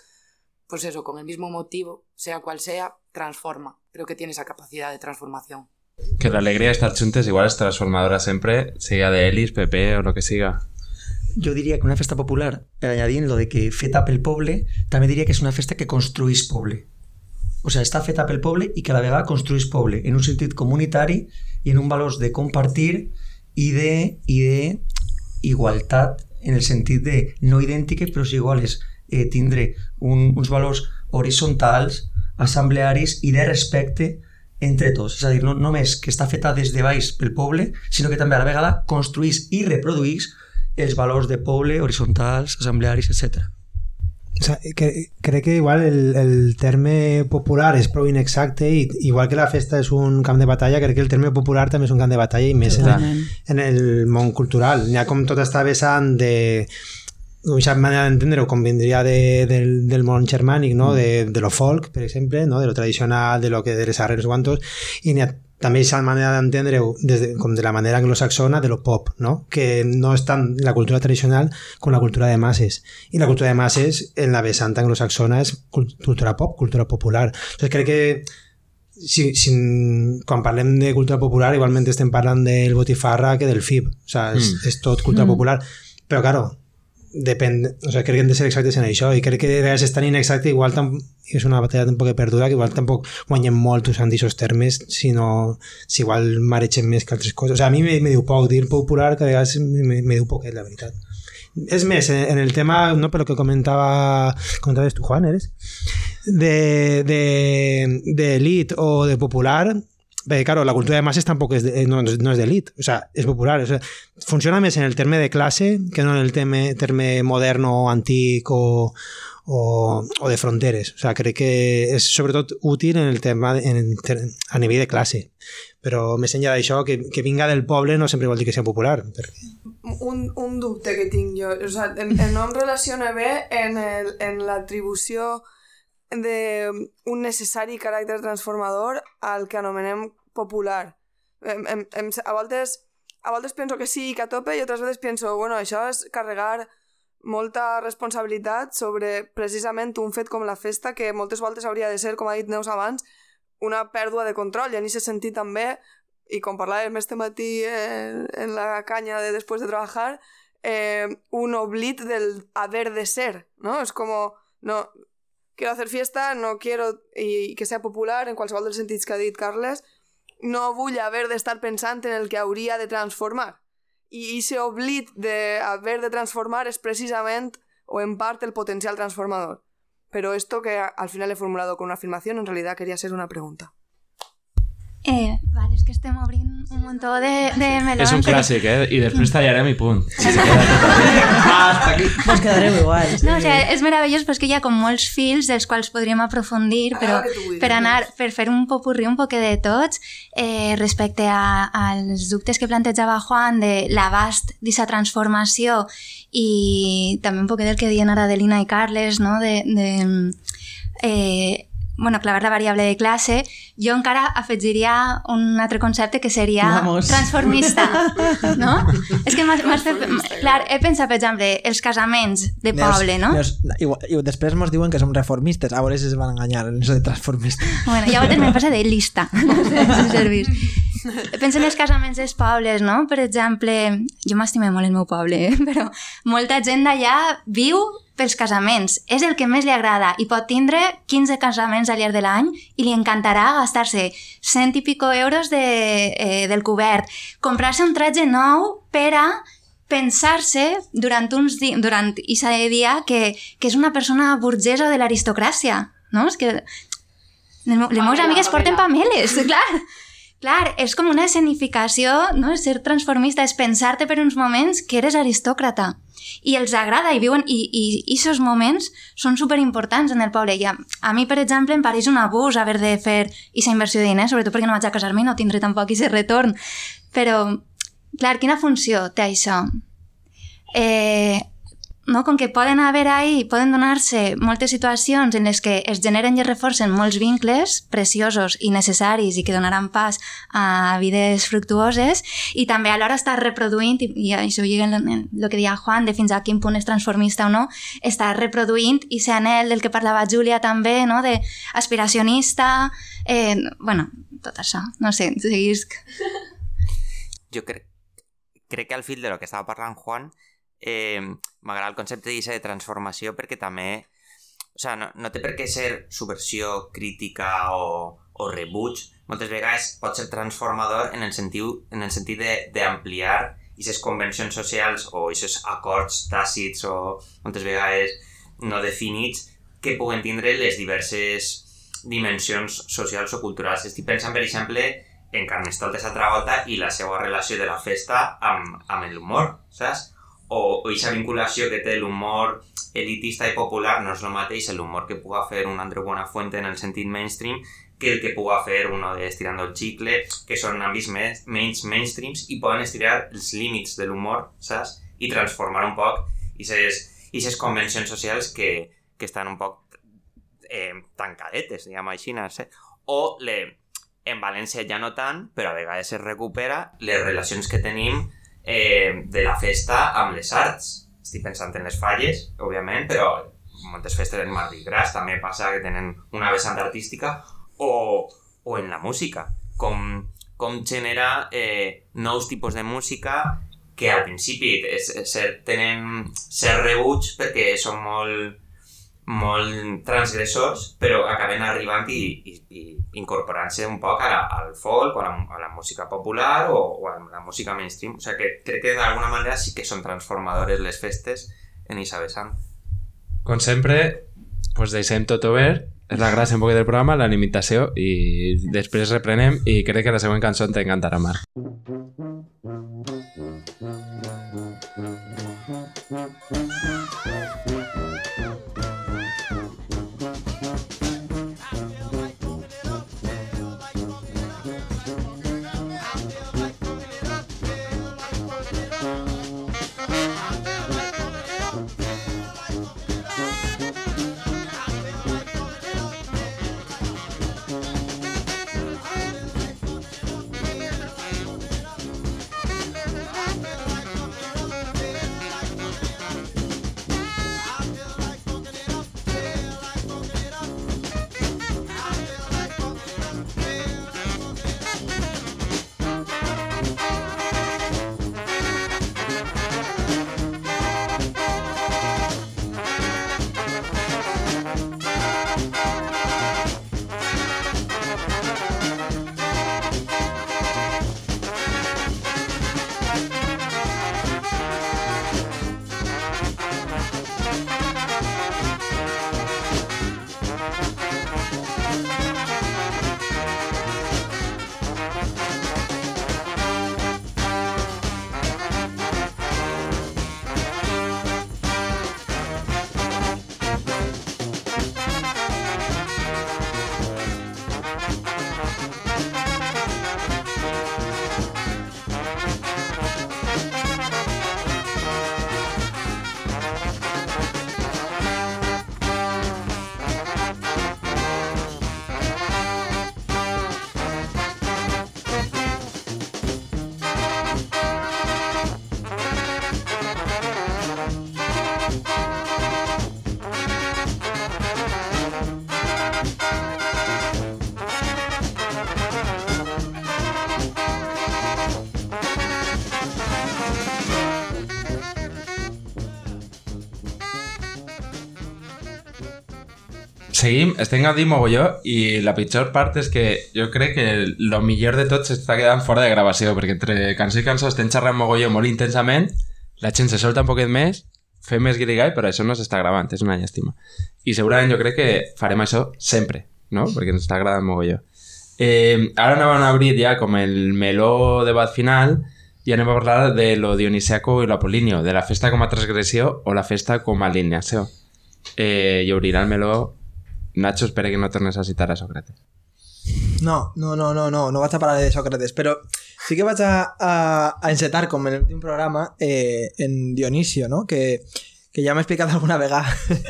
Speaker 9: pues eso, con el mismo motivo, sea cual sea, transforma. Creo que tiene esa capacidad de transformación.
Speaker 2: Que la alegría de estar juntes igual es transformadora siempre, sea de Elis, PP o lo que siga.
Speaker 13: Jo diria que una festa popular, añadint lo de que feta pel poble, també diria que és una festa que construís poble. O sigui, està feta pel poble i que a la vegada construís poble en un sentit comunitari i en un valors de compartir i de, i de igualtat en el sentit de no idèntiques però sí iguales eh, tindre un, uns valors horitzontals, assemblearis i de respecte entre tots. És a dir, no només que està feta des de baix pel poble, sinó que també a la vegada construís i reproduís els valors de poble, horitzontals, assemblearis, etc.
Speaker 4: O sea, que, crec que igual el, el terme popular és prou inexacte i igual que la festa és un camp de batalla, crec que el terme popular també és un camp de batalla i més en, en el món cultural. N'hi ha com tot està vessant de aquesta manera d'entendre-ho com vindria de, del, del món germànic, no? de, de lo folk, per exemple, no? de lo tradicional, de lo que de les arrels guantos, i n'hi ha també aquesta manera d'entendre-ho de, com de la manera anglosaxona de lo pop, no? que no és tant la cultura tradicional com la cultura de masses. I la cultura de masses en la vessant anglosaxona és cultura pop, cultura popular. Entonces crec que si, si, quan parlem de cultura popular igualment estem parlant del botifarra que del FIB. O sea, és, mm. és tot cultura mm. popular. Però, claro, depèn, o sigui, crec que hem de ser exactes en això i crec que de vegades és tan inexacte igual tam, és una batalla un poc perduda que igual tampoc guanyem molt usant aquests termes sinó si igual maregem més que altres coses. O sigui, a mi me, me diu poc dir popular que a vegades me, me, diu poquet la veritat. És més, en, el tema no, per lo que comentava comentaves tu Juan, eres? De, de, de elite o de popular Perquè, claro, la cultura de masses tampoc és de, no, no és d'elit, o sea, és popular. O sea, funciona més en el terme de classe que no en el terme, terme modern o antic o, o, o de fronteres. O sea, crec que és sobretot útil en el tema en, a nivell de classe. Però més enllà d'això, que, que vinga del poble no sempre vol dir que sigui popular. Perquè...
Speaker 7: Un, un dubte que tinc jo, o sea, el, el nom relaciona bé en, el, en l'atribució d'un necessari caràcter transformador al que anomenem popular. Em, em, em, a, voltes, a voltes penso que sí, que a tope, i altres vegades penso, bueno, això és carregar molta responsabilitat sobre precisament un fet com la festa que moltes voltes hauria de ser, com ha dit Neus abans, una pèrdua de control. I en aquest sentit també, i com parlàvem este matí en, en la canya de després de treballar, eh, un oblit del haver de ser, ¿no? És com, no, quiero hacer fiesta, no quiero i que sea popular en qualsevol dels sentits que ha dit Carles, no vull haver d'estar pensant en el que hauria de transformar. I aquest oblit d'haver de transformar és precisament o en part el potencial transformador. Pero esto que al final he formulado con una afirmación en realidad quería ser una pregunta.
Speaker 5: Eh, vale, és que estem obrint un muntó de, de melons.
Speaker 2: És un clàssic, eh? I després tallarem i punt. Si se queda tot
Speaker 6: Hasta aquí. Pues quedareu igual.
Speaker 5: No, o sigui, és meravellós perquè hi ha com molts fils dels quals podríem aprofundir, però per anar, per fer un popurrí un poquet de tots, eh, respecte a, als dubtes que plantejava Juan de l'abast d'aquesta transformació i també un poquet del que diuen ara Adelina i Carles, no? de, de eh, bueno, clavar la variable de classe, jo encara afegiria un altre concepte que seria
Speaker 6: Vamos.
Speaker 5: transformista, no? És que m'has fet... Clar, he pensat, per exemple, els casaments de poble, no?
Speaker 3: Neus, i, i després ens diuen que som reformistes, a veure si es van enganyar en això de transformistes.
Speaker 5: Bueno, ja a me passa de lista, no sé si servís. Penso en els casaments dels pobles, no? Per exemple, jo m'estime molt el meu poble, eh? però molta gent d'allà viu pels casaments. És el que més li agrada i pot tindre 15 casaments al llarg de l'any i li encantarà gastar-se cent i pico euros de, eh, del cobert, comprar-se un tratge nou per a pensar-se durant uns di durant aquesta dia que, que és una persona burgesa de l'aristocràcia. No? És que les, les meves amigues porten pameles, clar. Clar, és com una escenificació, no? ser transformista és pensar-te per uns moments que eres aristòcrata i els agrada i viuen i, i, i aquests moments són super importants en el poble i a, a mi per exemple em pareix un abús haver de fer aquesta inversió de diners sobretot perquè no vaig a casar-me i no tindré tampoc aquest retorn però clar, quina funció té això? Eh, no? com que poden haver ahí, poden donar-se moltes situacions en les que es generen i es reforcen molts vincles preciosos i necessaris i que donaran pas a vides fructuoses i també alhora està reproduint, i, això lliga en el que deia Juan, de fins a quin punt és transformista o no, està reproduint i ser anel del que parlava Júlia també, no? de aspiracionista, eh, bueno, tot això, no sé, seguisc.
Speaker 14: Jo crec, crec que al fil de lo que estava parlant Juan eh, m'agrada el concepte de transformació perquè també o sea, no, no té per què ser subversió crítica o, o rebuig. Moltes vegades pot ser transformador en el sentit, en el sentit d'ampliar aquestes convencions socials o aquests acords tàcits o moltes vegades no definits que puguen tindre les diverses dimensions socials o culturals. Estic pensant, per exemple, en Carnestoltes a Travolta i la seva relació de la festa amb, amb l'humor, saps? O, aquesta vinculació que té l'humor elitista i popular no és el mateix l'humor que puga fer un Andreu Buenafuente en el sentit mainstream que el que puga fer uno de Estirando el Chicle, que són àmbits més, menys mainstreams i poden estirar els límits de l'humor, saps? I transformar un poc aquestes convencions socials que, que estan un poc eh, tancadetes, diguem així, no sé? O le, en València ja no tant, però a vegades es recupera les relacions que tenim eh, de la festa amb les arts. Estic pensant en les falles, òbviament, però moltes festes en Mardi Gras també passa que tenen una vessant artística o, o en la música, com, com genera eh, nous tipus de música que al principi és, és, tenen ser rebuig perquè són molt, molt transgressors, però acaben arribant i, i, i incorporant-se un poc a la, al folk o a la, a la música popular o, o a la música mainstream. O sigui que crec que d'alguna manera sí que són transformadores les festes en Isa vessant.
Speaker 2: Com sempre, pues deixem tot obert, és la gràcia un poc del programa, la limitació, i després reprenem i crec que la següent cançó t'encantarà, Marc. Seguim, estem gaudint mogolló i la pitjor part és que jo crec que el millor de tot s'està quedant fora de gravació perquè entre cançó i cançó estem xerrant mogolló molt intensament la gent se solta un poquet més fem més guirigall però això no s'està gravant és una llàstima. I segurament jo crec que farem això sempre no? perquè ens està agradant mogolló eh, ara anem a obrir ja com el meló debat final i anem a parlar de lo dionisiaco i l'apolíneo de la festa com a transgressió o la festa com a alineació. Eh, i el meló Nacho, espera que no tornes a citar a Sócrates.
Speaker 3: No, no, no, no, no, no vaig a parlar de Sócrates, però sí que vaig a, a, a encetar, com en l'últim programa, eh, en Dionisio, no? que, que ja m'he explicat alguna vegada,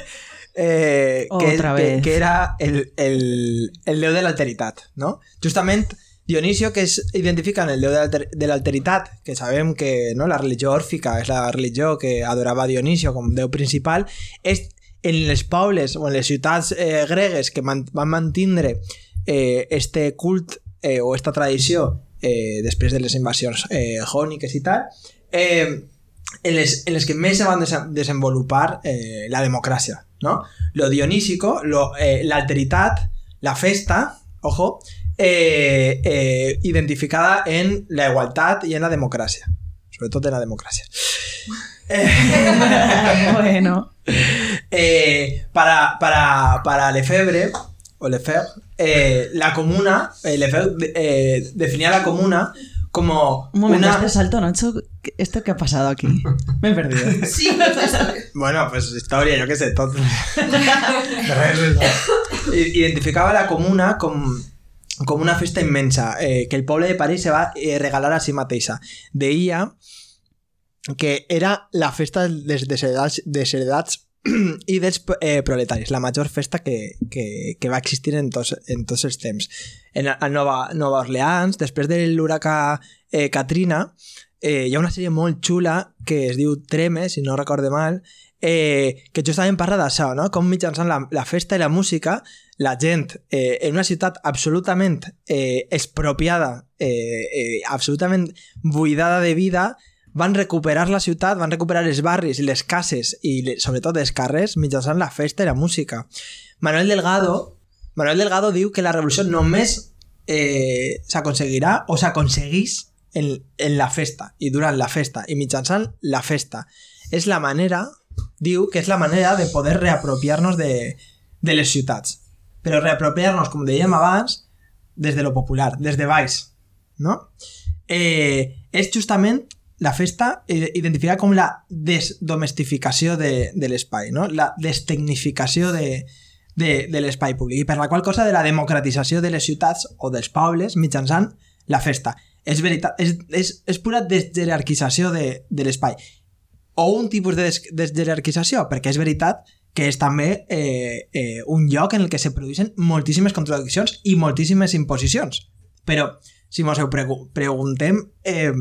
Speaker 3: eh, que, que, que era el, el, el déu de l'alteritat, no? Justament Dionisio, que es identifica en el déu de l'alteritat, que sabem que no, la religió òrfica és la religió que adorava Dionisio com déu principal, és en les pobles o en les ciutats eh, gregues que man van mantindre eh, este cult eh, o esta tradició eh, després de les invasions eh, jòniques i tal, eh, en, les, en les que més se van des desenvolupar eh, la democràcia, no? Lo dionísico, eh, l'alteritat, la festa, ojo, eh, eh, identificada en la igualtat i en la democràcia, sobretot en la democràcia.
Speaker 6: Bueno.
Speaker 3: Eh, para, para, para Lefebvre, o Lefebvre, eh, la comuna, eh, Lefebvre eh, definía la comuna como
Speaker 6: Un momento,
Speaker 3: una...
Speaker 6: este salto, Nacho, ¿esto qué ha pasado aquí? Me he perdido.
Speaker 9: Sí.
Speaker 3: Bueno, pues historia, yo qué sé, todo. I- Identificava la comuna com, com una festa immensa, eh, que el poble de París se va eh, regalar a si mateixa. Deia que era la festa dels desheredats, desheredats i dels eh, proletaris, la major festa que, que, que va existir en tots, en tots els temps. En, a Nova, Nova Orleans, després de l'huracà eh, Katrina, eh, hi ha una sèrie molt xula que es diu Treme, si no recorde mal, eh, que justament parla d'això, no? com mitjançant la, la festa i la música la gent eh, en una ciutat absolutament eh, expropiada, eh, eh, absolutament buidada de vida, van recuperar la ciutat, van recuperar els barris, les cases i le- sobretot els carrers mitjançant la festa i la música. Manuel Delgado, Manuel Delgado diu que la revolució només eh, s'aconseguirà o s'aconseguís en, en la festa i durant la festa i mitjançant la festa. És la manera, diu que és la manera de poder reapropiar-nos de, de les ciutats. Però reapropiar-nos, com dèiem abans, lo popular, des de baix, no? Eh, és la festa eh, identificada com la desdomestificació de, de l'espai, no? la destecnificació de, de, de l'espai públic i per la qual cosa de la democratització de les ciutats o dels pobles mitjançant la festa. És veritat, és, és, és pura desjerarquització de, de l'espai. O un tipus de des, desjerarquització, perquè és veritat que és també eh, eh, un lloc en el que se produeixen moltíssimes contradiccions i moltíssimes imposicions. Però, si mos ho pregu preguntem, eh,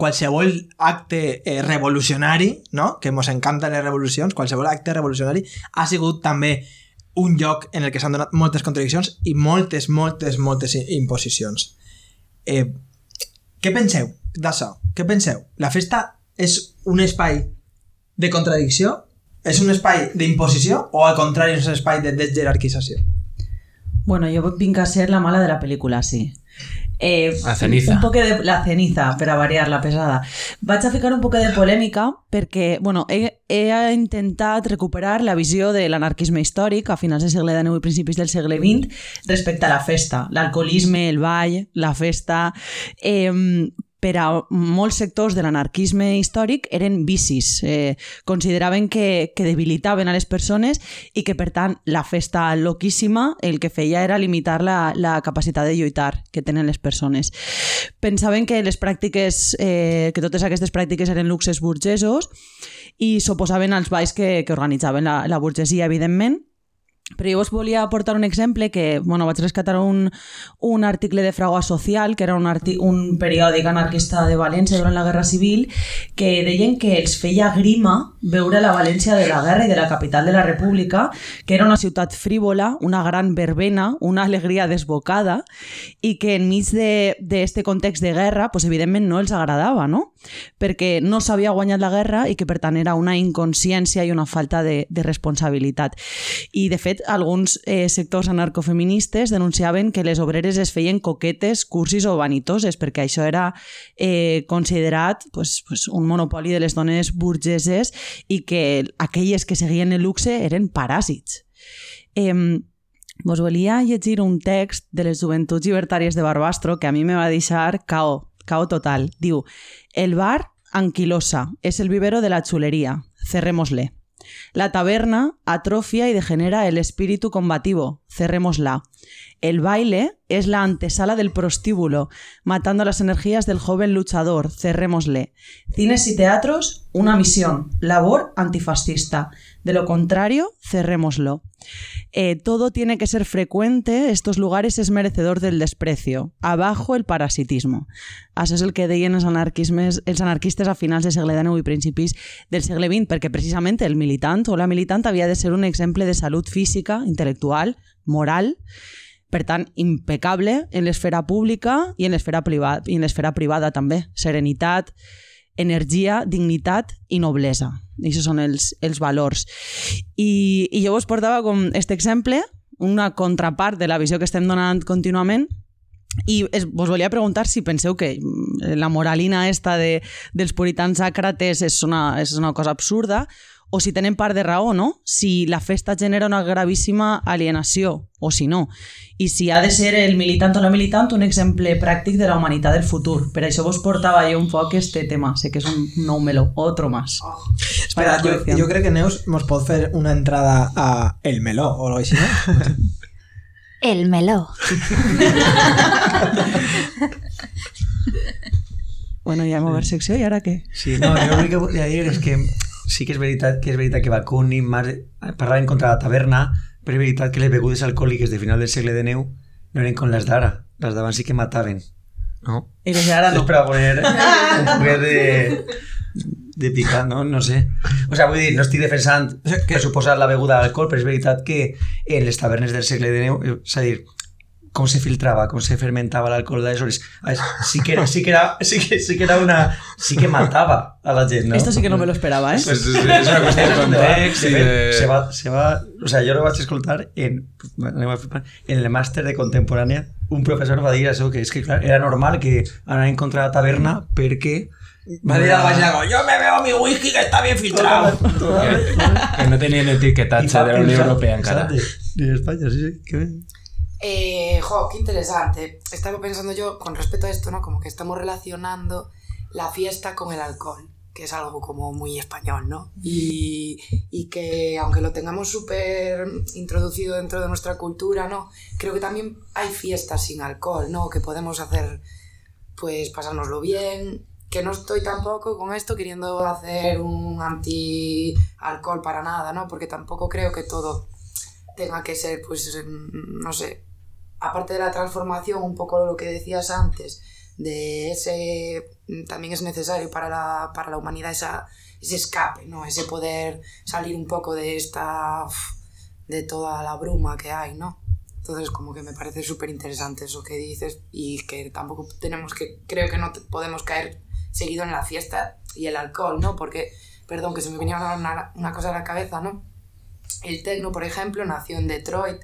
Speaker 3: qualsevol acte eh, revolucionari, no? que mos encanten les revolucions, qualsevol acte revolucionari ha sigut també un lloc en el que s'han donat moltes contradiccions i moltes, moltes, moltes imposicions. Eh, què penseu d'això? Què penseu? La festa és un espai de contradicció? És un espai d'imposició? O al contrari és un espai de desjerarquització?
Speaker 6: Bueno, yo vinc a ser la mala de la película, sí. Eh,
Speaker 2: La ceniza.
Speaker 6: Un poc de la ceniza, per a variar la pesada. Vaig a ficar un poc de polèmica perquè bueno, he, he intentat recuperar la visió de l'anarquisme històric a finals del segle XIX i principis del segle XX respecte a la festa, l'alcoholisme, el ball, la festa... Eh, per a molts sectors de l'anarquisme històric eren vicis. Eh, consideraven que, que debilitaven a les persones i que, per tant, la festa loquíssima el que feia era limitar la, la capacitat de lluitar que tenen les persones. Pensaven que les pràctiques, eh, que totes aquestes pràctiques eren luxes burgesos i s'oposaven als balls que, que organitzaven la, la burgesia, evidentment, però jo us volia aportar un exemple que, bueno, vaig rescatar un, un article de Fragua Social, que era un, arti un periòdic anarquista de València durant la Guerra Civil, que deien que els feia grima veure la València de la guerra i de la capital de la República, que era una ciutat frívola, una gran verbena, una alegria desbocada, i que enmig d'aquest context de guerra, pues, evidentment no els agradava, no? Perquè no s'havia guanyat la guerra i que per tant era una inconsciència i una falta de, de responsabilitat. I de fet, alguns eh, sectors anarcofeministes denunciaven que les obreres es feien coquetes, cursis o vanitoses, perquè això era eh, considerat pues, pues, un monopoli de les dones burgeses i que aquelles que seguien el luxe eren paràsits. Eh, vos volia llegir un text de les joventuts llibertàries de Barbastro que a mi me va deixar cao, cao total. Diu, el bar anquilosa es el vivero de la chulería, cerrémosle. La taberna atrofia y degenera el espíritu combativo, cerrémosla. El baile es la antesala del prostíbulo, matando las energías del joven luchador, cerrémosle. Cines y teatros, una misión, labor antifascista. De lo contrario, cerrémoslo. Eh, todo tiene que ser frecuente, estos lugares es merecedor del desprecio. Abajo el parasitismo. Això és el que deien els, anarquismes, els anarquistes a finals del segle XIX i principis del segle XX, perquè precisament el militant o la militant havia de ser un exemple de salut física, intel·lectual, moral, per tant, impecable en l'esfera pública i en l'esfera privada, i en l'esfera privada també. Serenitat, energia, dignitat i noblesa. Això són els, els valors. I, I jo us portava com aquest exemple, una contrapart de la visió que estem donant contínuament, i es, vos volia preguntar si penseu que mm, la moralina esta de, dels puritans àcrates és una, és una cosa absurda o si tenen part de raó, no? Si la festa genera una gravíssima alienació, o si no. I si ha de ser el militant o la militant un exemple pràctic de la humanitat del futur. Per això vos portava jo un poc este tema. Sé que és un nou meló, otro más.
Speaker 3: Espera, jo, jo crec que Neus mos pot fer una entrada a El Meló o algo així, no?
Speaker 5: El meló.
Speaker 6: Bueno, ja hem obert secció i ara què?
Speaker 13: Sí, no, jo l'únic que volia dir és que sí que és veritat que és veritat que Bakunin Mar parlaven contra la taverna, però és veritat que les begudes alcohòliques de final del segle XIX no eren com les d'ara. Les d'abans sí que mataven. No?
Speaker 6: I les d'ara no.
Speaker 13: És per a poner un poquet de, de picar, no? No sé. O sea, vull dir, no estic defensant que suposar la beguda d'alcohol, però és veritat que en les tavernes del segle XIX, és a dir, com se filtrava, com se fermentava l'alcohol d'aleshores. Sí que, era, sí, que era, sí, que, sí que era una... Sí que matava a la gent, ¿no?
Speaker 6: Esto sí que no me lo esperaba, ¿eh?
Speaker 2: Pues es, es una cuestión de context
Speaker 13: de
Speaker 2: i de...
Speaker 13: Se va, se va, o sea, jo lo vaig escoltar en, a en el màster de contemporània un professor va dir això, que és que clar, era normal que anaren contra la taverna perquè
Speaker 3: Va dir al Baixago, yo me bebo mi whisky que está bien filtrado.
Speaker 2: que no tenien etiquetatge de la Unió Europea encara.
Speaker 13: Ni en España, sí, sí.
Speaker 9: Eh, jo, qué interesante. Estaba pensando yo con respecto a esto, ¿no? Como que estamos relacionando la fiesta con el alcohol, que es algo como muy español, ¿no? Y, y que aunque lo tengamos súper introducido dentro de nuestra cultura, ¿no? Creo que también hay fiestas sin alcohol, ¿no? Que podemos hacer, pues, pasárnoslo bien. Que no estoy tampoco con esto queriendo hacer un anti-alcohol para nada, ¿no? Porque tampoco creo que todo tenga que ser, pues, mm, no sé, aparte de la transformación, un poco lo que decías antes, de ese, mm, también es necesario para la, para la humanidad esa, ese escape, ¿no? Ese poder salir un poco de esta, de toda la bruma que hay, ¿no? Entonces, como que me parece súper interesante eso que dices y que tampoco tenemos que, creo que no podemos caer seguido en la fiesta y el alcohol, ¿no? Porque, perdón, que se me venía una, una cosa a la cabeza, ¿no? El techno, por ejemplo, nació en Detroit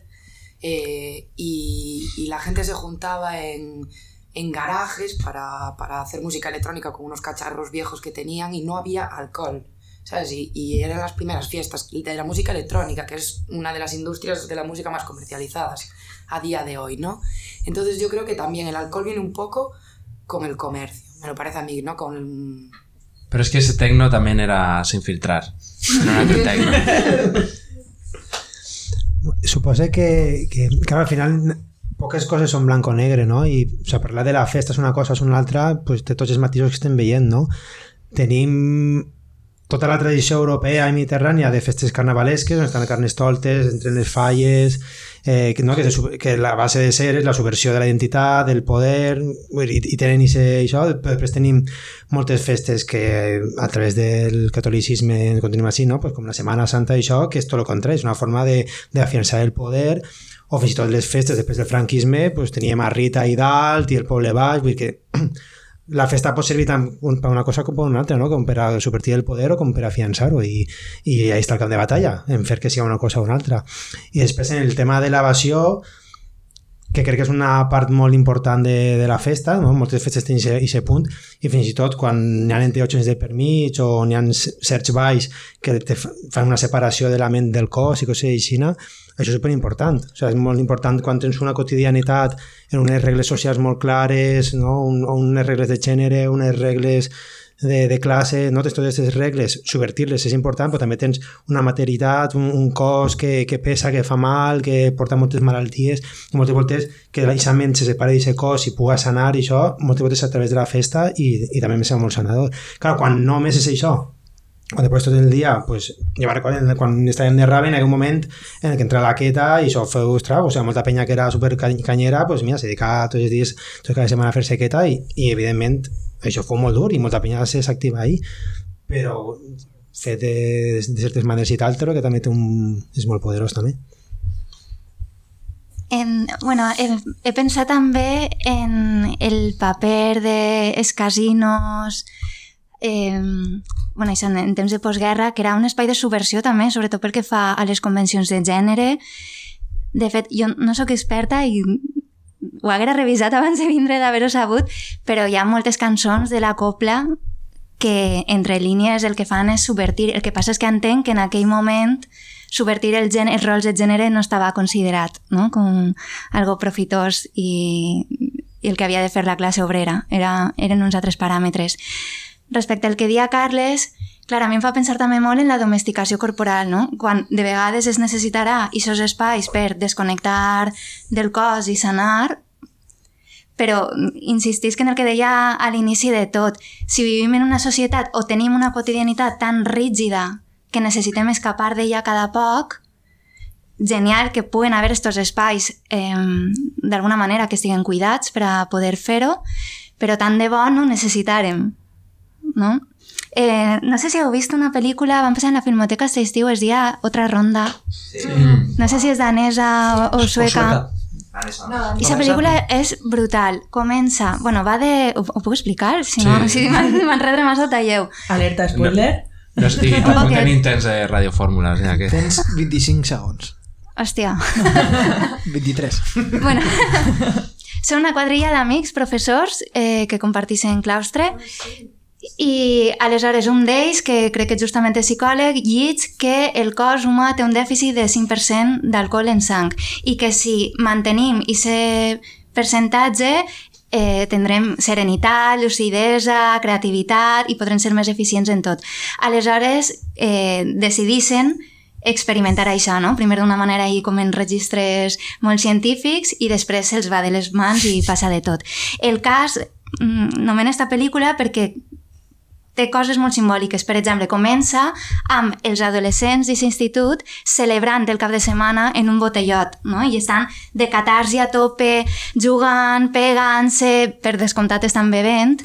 Speaker 9: eh, y, y la gente se juntaba en, en garajes para, para hacer música electrónica con unos cacharros viejos que tenían y no había alcohol. ¿Sabes? Y, y eran las primeras fiestas de la música electrónica, que es una de las industrias de la música más comercializadas a día de hoy, ¿no? Entonces yo creo que también el alcohol viene un poco con el comercio, me lo parece a mí, ¿no? Con
Speaker 2: Però és que ese tecno també era sin filtrar. No era tecno.
Speaker 4: Suposa que, que, claro, al final poques coses són blanc o negre, no? I o sigui, parlar de la festa és una cosa, és una altra, pues, té tots els matisos que estem veient, no? Tenim tota la tradició europea i mediterrània de festes carnavalesques, on estan carnestoltes, entre les falles, eh, que, no? que, se, que la base de ser és la subversió de la identitat, del poder, i, i tenen ise, això, després tenim moltes festes que a través del catolicisme continuem així, no? pues com la Setmana Santa i això, que és tot el contrari, és una forma de, de afiançar el poder, o fins i tot les festes després del franquisme, pues, teníem a Rita i dalt i el poble baix, vull dir que la festa pot servir tant un- per una cosa com per una altra, no? com per a subvertir el poder o com per a afiançar-ho i, i ahí està el camp de batalla, en fer que sigui una cosa o una altra. I després en el tema de l'evasió, que crec que és una part molt important de, de la festa, no? moltes festes tenen aquest punt, i fins i tot quan n'hi ha enteògens de permís o n'hi ha certs balls que te fa- fan una separació de la ment del cos i coses així, això és superimportant. O sigui, és molt important quan tens una quotidianitat en unes regles socials molt clares, no? Un, unes regles de gènere, unes regles de, de classe, no totes aquestes regles, subvertir-les és important, però també tens una materitat, un, un cos que, que pesa, que fa mal, que porta moltes malalties, i moltes voltes que aquesta se separa d'aquest cos i puga sanar i això, moltes voltes a través de la festa i, i també me sembla molt sanador. Clar, quan només és això, o després tot el dia, pues, me'n recordo quan estàvem de Raven, en aquell moment en el que entra la queta i això feu estrago, o sigui, molta penya que era super cany- canyera, pues mira, se dedicava tots els dies, tota cada setmana a fer-se queta i, i evidentment això fou molt dur i molta penya se s'activa ahí, però fet de, de certes maneres i tal, però que també té un, és molt poderós també.
Speaker 5: En, bueno, he, he pensat també en el paper dels casinos eh, bueno, això, en temps de postguerra, que era un espai de subversió també, sobretot pel que fa a les convencions de gènere. De fet, jo no sóc experta i ho haguera revisat abans de vindre d'haver-ho sabut, però hi ha moltes cançons de la copla que entre línies el que fan és subvertir. El que passa és que entenc que en aquell moment subvertir el gen els rols de gènere no estava considerat no? com algo profitós i, i el que havia de fer la classe obrera. Era, eren uns altres paràmetres. Respecte al que dia Carles, clar, a mi em fa pensar també molt en la domesticació corporal, no? Quan de vegades es necessitarà aquests espais per desconnectar del cos i sanar, però insistisc en el que deia a l'inici de tot. Si vivim en una societat o tenim una quotidianitat tan rígida que necessitem escapar d'ella cada poc, genial que puguen haver estos espais eh, d'alguna manera que estiguen cuidats per a poder fer-ho, però tant de bo no necessitarem, no? Eh, no sé si heu vist una pel·lícula, van passar en la Filmoteca aquest estiu, es dia Otra Ronda.
Speaker 13: Sí.
Speaker 5: No sé si és danesa o, o sueca. I la pel·lícula és brutal. Comença... Bueno, va de... Ho, ho puc explicar? Si no,
Speaker 2: Sí.
Speaker 5: si m'enredre massa, talleu.
Speaker 6: Alerta, spoiler.
Speaker 2: No, i
Speaker 5: Un
Speaker 2: tampoc
Speaker 5: poquet.
Speaker 2: tenim temps de radiofórmules, ja que...
Speaker 3: Tens 25 segons.
Speaker 5: Hòstia.
Speaker 3: 23.
Speaker 5: bueno, són una quadrilla d'amics, professors, eh, que comparteixen claustre i aleshores un d'ells, que crec que justament és psicòleg, llits que el cos humà té un dèficit de 5% d'alcohol en sang i que si mantenim aquest percentatge eh, tindrem serenitat, lucidesa, creativitat i podrem ser més eficients en tot. Aleshores, eh, decidissin experimentar això, no? Primer d'una manera i com en registres molt científics i després se'ls va de les mans i passa de tot. El cas, mm, nomena esta pel·lícula perquè té coses molt simbòliques. Per exemple, comença amb els adolescents d'aquest institut celebrant el cap de setmana en un botellot, no? I estan de catarsi a tope, jugant, pegant-se, per descomptat estan bevent.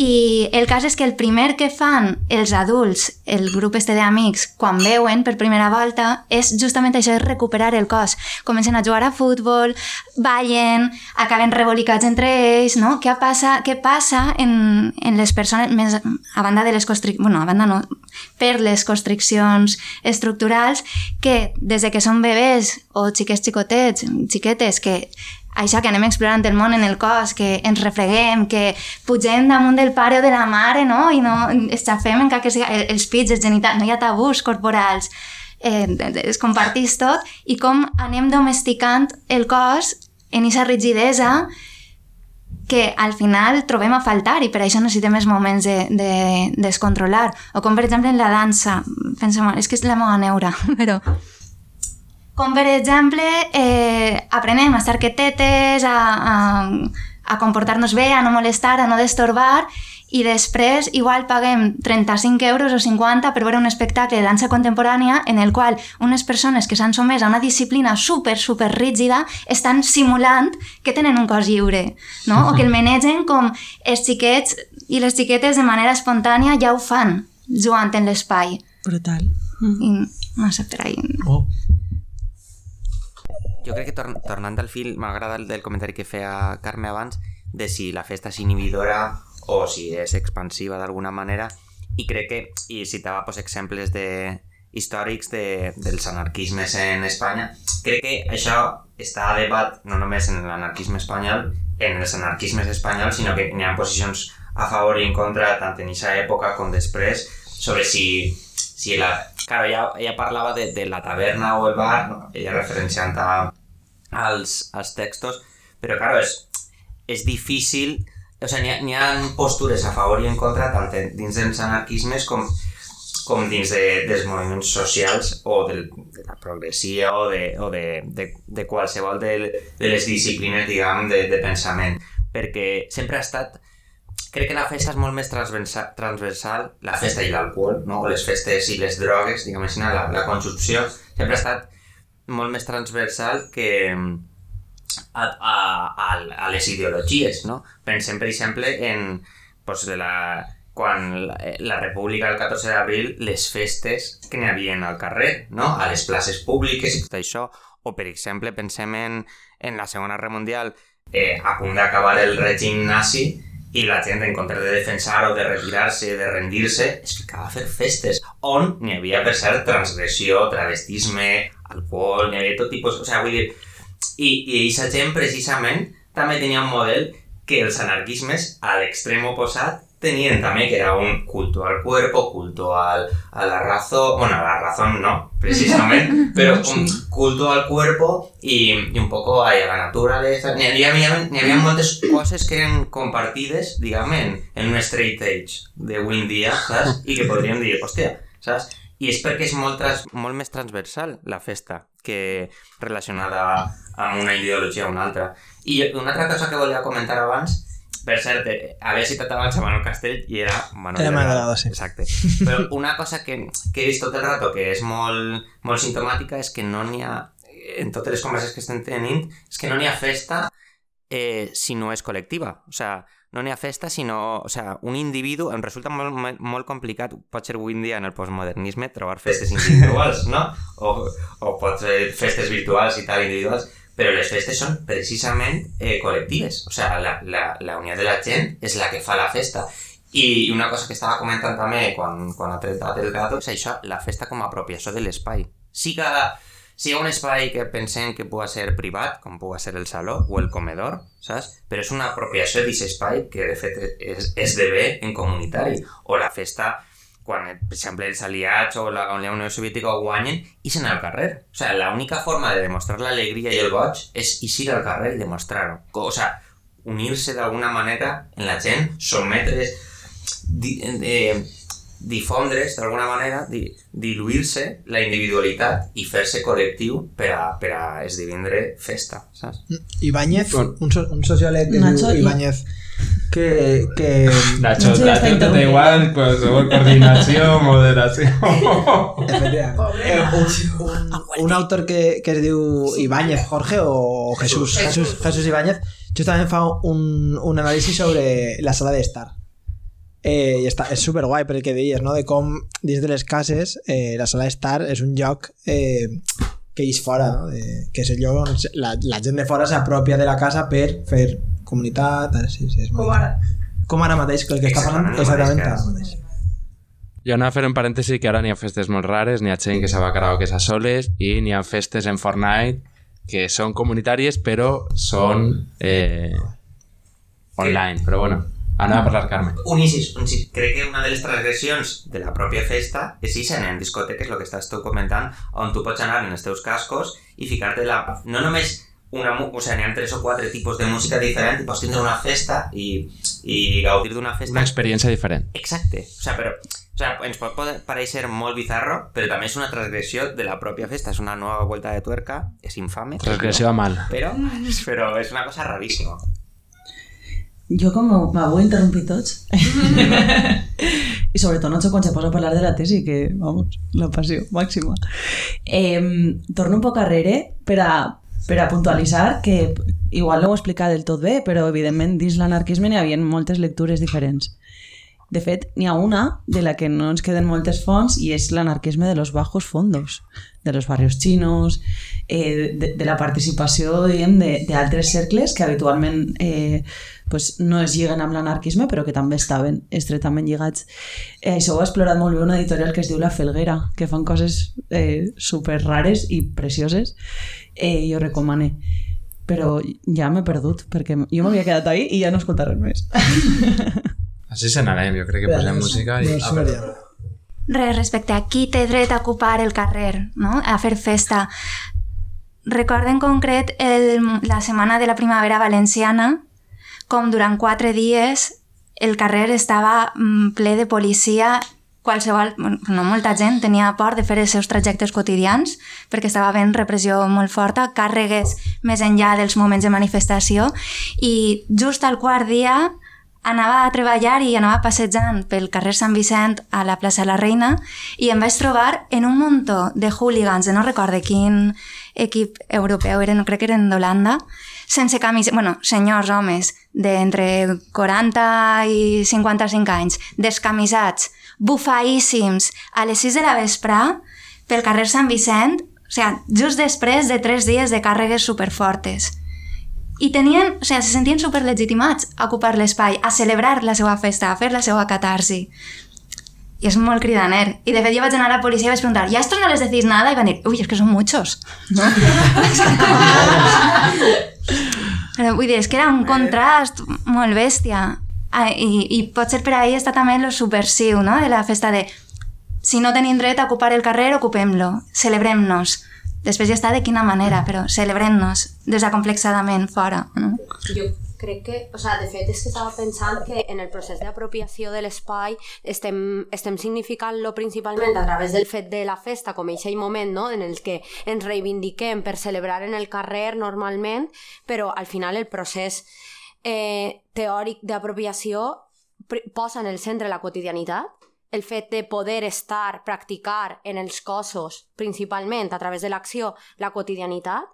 Speaker 5: I el cas és que el primer que fan els adults, el grup este d'amics, quan veuen per primera volta, és justament això, és recuperar el cos. Comencen a jugar a futbol, ballen, acaben revolicats entre ells, no? Què passa, què passa en, en les persones, més a banda de les constriccions, bueno, a banda no, per les constriccions estructurals, que des de que són bebès o xiquets xicotets, xiquetes, que això que anem explorant el món en el cos, que ens refreguem, que pugem damunt del pare o de la mare, no? I no es xafem encara que sigui els pits, els genitals, no hi ha tabús corporals, eh, es compartís tot, i com anem domesticant el cos en aquesta rigidesa que al final trobem a faltar i per això necessitem els moments de, de descontrolar. O com, per exemple, en la dansa. Pensem, és que és la meva neura, però... Com, per exemple, eh, aprenem a estar quietetes, a, a, a comportar-nos bé, a no molestar, a no destorbar, i després igual paguem 35 euros o 50 per veure un espectacle de dansa contemporània en el qual unes persones que s'han somès a una disciplina super, super rígida estan simulant que tenen un cos lliure, no? o que el manegen com els xiquets i les xiquetes de manera espontània ja ho fan jugant en l'espai.
Speaker 6: Brutal.
Speaker 5: I no sé, per ahí...
Speaker 3: Oh.
Speaker 14: Jo crec que tor tornant al fil, m'agrada el del comentari que feia Carme abans de si la festa és inhibidora o si és expansiva d'alguna manera i crec que, i citava pues, exemples de, històrics de, dels anarquismes en Espanya. Crec que això està a debat no només en l'anarquisme espanyol en els anarquismes espanyols sinó que n'hi ha posicions a favor i en contra tant en aquesta època com després sobre si, si la... Claro, ella, ella parlava de, de la taverna o el bar, no? ella referenciant a, als, als textos, però claro, és, és difícil o sigui, n'hi ha, ha postures a favor i en contra tant dins dels anarquismes com, com dins de, dels moviments socials o del, de la progressia o de, o de, de, de qualsevol de, de les disciplines, diguem, de, de pensament. Perquè sempre ha estat... Crec que la festa és molt més transversal, transversal la festa i l'alcohol, no? o les festes i les drogues, diguem així, la, la consumpció, sempre ha estat molt més transversal que, a, a, a, a les ideologies, no? Pensem, per exemple, en pues, de la, quan la, la República del 14 d'abril, les festes que n'hi havia al carrer, no? A les places públiques i tot això. O, per exemple, pensem en, en la Segona Guerra Mundial, eh, a punt d'acabar el règim nazi, i la gent, en comptes de defensar o de retirar-se, de rendir-se, es ficava a fer festes, on n'hi havia, per cert, transgressió, travestisme, alcohol, n'hi havia tot tipus... O sigui, vull dir, i, i aquesta gent, precisament, també tenia un model que els anarquismes, a l'extrem oposat, tenien també, que era un culto al cuerpo, culto al, a la razón, bueno, a la razón no, precisament, pero un culto al cuerpo y, y un poco a la naturaleza. N'hi havia, n'hi havia moltes coses que eren compartides, diguem, en, en un straight age d'avui en dia, saps? I que podríem dir, hòstia, saps? I és perquè és molt, trans, molt més transversal la festa que relacionada amb una ideologia o una altra. I una altra cosa que volia comentar abans, per cert, eh, havia citat abans a Manuel Castell i era Manuel
Speaker 3: Era Manuel sí.
Speaker 14: Exacte. Però una cosa que, que he vist tot el rato que és molt, molt sintomàtica és que no n'hi ha, en totes les converses que estem tenint, és que no n'hi ha festa eh, si no és col·lectiva. O sea, no n'hi ha festa, sinó... O sea, un individu... Em resulta molt, molt, molt complicat, pot ser avui en dia en el postmodernisme, trobar festes individuals, no? O, o pot ser festes virtuals i tal, individuals, però les festes són precisament eh, col·lectives. O sea, la, la, la unió de la gent és la que fa la festa. I una cosa que estava comentant també quan, quan ha tret el gato és això, la festa com a apropiació de l'espai. Sí que si hi ha un espai que pensem que pugui ser privat, com pugui ser el saló o el comedor, saps? Però és una apropiació d'aquest espai que de fet és, esdevé en comunitari. O la festa, quan, per exemple, els aliats o la, la Unió Soviètica guanyen, i se'n al carrer. O sigui, l'única forma de demostrar l'alegria i el goig és eixir al carrer i demostrar-ho. O sigui, unir-se d'alguna manera en la gent, sotmetre's... Di, eh, difondre's d'alguna manera, di, diluir-se la individualitat i fer-se col·lectiu per a, per a esdevindre festa, saps?
Speaker 3: Ibáñez, un, so, un sociòleg que Nacho, diu Ibáñez, que... que...
Speaker 2: Nacho, Nacho, Nacho te da igual qualsevol coordinació, moderació...
Speaker 3: un, un, un autor que, que es diu Ibáñez, Jorge o Jesús, Jesús, Jesús Ibáñez, justament fa un, un anàlisi sobre la sala d'estar Eh, i està, és super guai per el que deies, no? de com dins de les cases eh, la sala d'estar és un lloc eh, que és fora, no? de, que és el lloc on la, la gent de fora s'apropia de la casa per fer comunitat, sí, sí, és
Speaker 6: com ara.
Speaker 3: Com ara mateix, que el que està parlant exactament ara mateix.
Speaker 2: Jo anava a fer un parèntesi que ara n'hi ha festes molt rares, n'hi ha gent que se va a karaoke a soles i n'hi ha festes en Fortnite que són comunitàries però són eh, online, però bueno Anava a parlar Carme.
Speaker 14: Un isis, un isis. Crec que una de les transgressions de la pròpia festa és si en discoteques, el que estàs tu comentant, on tu pots anar en els teus cascos i ficar-te la... No només una, o n'hi ha tres o quatre tipus de música diferent i pots tindre una festa i, i gaudir d'una festa...
Speaker 2: Una experiència diferent.
Speaker 14: Exacte. O sigui, però o sea, ens pot pareixer molt bizarro, però també és una transgressió de la pròpia festa. És una nova volta de tuerca, és infame.
Speaker 2: Transgressió a mal.
Speaker 14: Però, però és una cosa raríssima.
Speaker 6: Jo com m'avui interrompit tots. I sobretot no sé quan se posa a parlar de la tesi, que, vamos, la passió màxima. Eh, torno un poc arrere per a, per a puntualitzar que igual no ho he explicat del tot bé, però evidentment dins l'anarquisme n'hi havia moltes lectures diferents. De fet, n'hi ha una de la que no ens queden moltes fonts i és l'anarquisme de los bajos fondos, de los barrios chinos, eh, de, de la participació d'altres cercles que habitualment eh, pues, no es lliguen amb l'anarquisme però que també estaven estretament lligats. Eh, això ho ha explorat molt bé una editorial que es diu La Felguera, que fan coses eh, super rares i precioses eh, i ho recomane però ja m'he perdut perquè jo m'havia quedat ahí i ja no escoltaré més.
Speaker 2: Així se n'anem, jo crec que posem música i...
Speaker 5: Res, respecte a qui té dret a ocupar el carrer, no? a fer festa. Recordo en concret el, la setmana de la primavera valenciana, com durant quatre dies el carrer estava mm, ple de policia. Qualsevol, no molta gent tenia por de fer els seus trajectes quotidians perquè estava havent repressió molt forta, càrregues més enllà dels moments de manifestació. I just al quart dia anava a treballar i anava passejant pel carrer Sant Vicent a la plaça de la Reina i em vaig trobar en un muntó de hooligans, no recorde quin equip europeu eren, crec que eren d'Holanda, sense camisa, bueno, senyors homes d'entre 40 i 55 anys, descamisats, bufaíssims, a les 6 de la vesprà, pel carrer Sant Vicent, o sigui, just després de tres dies de càrregues superfortes i tenien, o sigui, se sentien superlegitimats a ocupar l'espai, a celebrar la seva festa, a fer la seva catarsi. I és molt cridaner. I de fet jo vaig anar a la policia i vaig preguntar, ¿y a estos no les decís nada? I van dir, uy, es que son muchos. No? Però vull dir, és que era un contrast molt bèstia. Ah, i, I potser per ahir està també lo subversiu, no?, de la festa de si no tenim dret a ocupar el carrer, ocupem-lo, celebrem-nos. Després ja està de quina manera, però celebrem-nos desacomplexadament fora. No?
Speaker 8: Jo crec que, o sea, de fet és que estava pensant que en el procés d'apropiació de l'espai estem, estem significant-lo principalment a través del fet de la festa com aquell moment no? en el que ens reivindiquem per celebrar en el carrer normalment, però al final el procés eh, teòric d'apropiació posa en el centre la quotidianitat el fet de poder estar, practicar en els cossos, principalment a través de l'acció, la quotidianitat,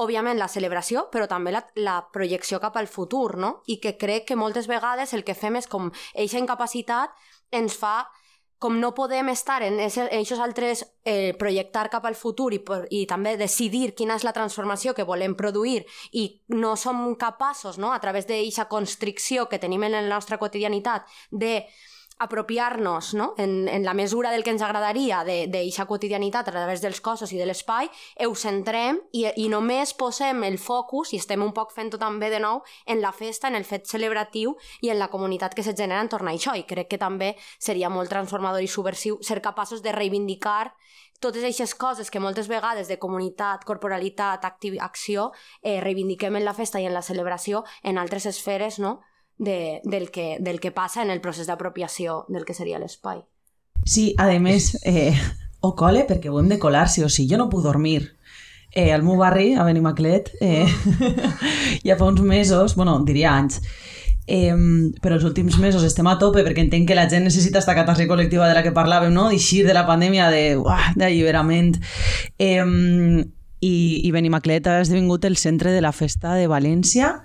Speaker 8: òbviament, la celebració, però també la, la projecció cap al futur, no? I que crec que moltes vegades el que fem és com eixa incapacitat ens fa com no podem estar en aquests altres eh, projectar cap al futur i, i també decidir quina és la transformació que volem produir i no som capaços, no, a través d'aquesta constricció que tenim en la nostra quotidianitat de apropiar-nos no? en, en la mesura del que ens agradaria d'aquesta quotidianitat a través dels cossos i de l'espai, ho centrem i, i només posem el focus, i estem un poc fent-ho també de nou, en la festa, en el fet celebratiu i en la comunitat que se genera entorn a això. I crec que també seria molt transformador i subversiu ser capaços de reivindicar totes aquestes coses que moltes vegades de comunitat, corporalitat, acció, eh, reivindiquem en la festa i en la celebració en altres esferes, no? De, del, que, del que passa en el procés d'apropiació del que seria l'espai.
Speaker 6: Sí, a més, eh, o cole perquè ho hem de colar, sí o sí. Jo no puc dormir. Eh, al meu barri, a Benimaclet, eh, ja fa uns mesos, bueno, diria anys, eh, però els últims mesos estem a tope perquè entenc que la gent necessita esta catarsi col·lectiva de la que parlàvem, no? d'eixir de la pandèmia, d'alliberament. Eh, i, I Benimaclet ha esdevingut el centre de la festa de València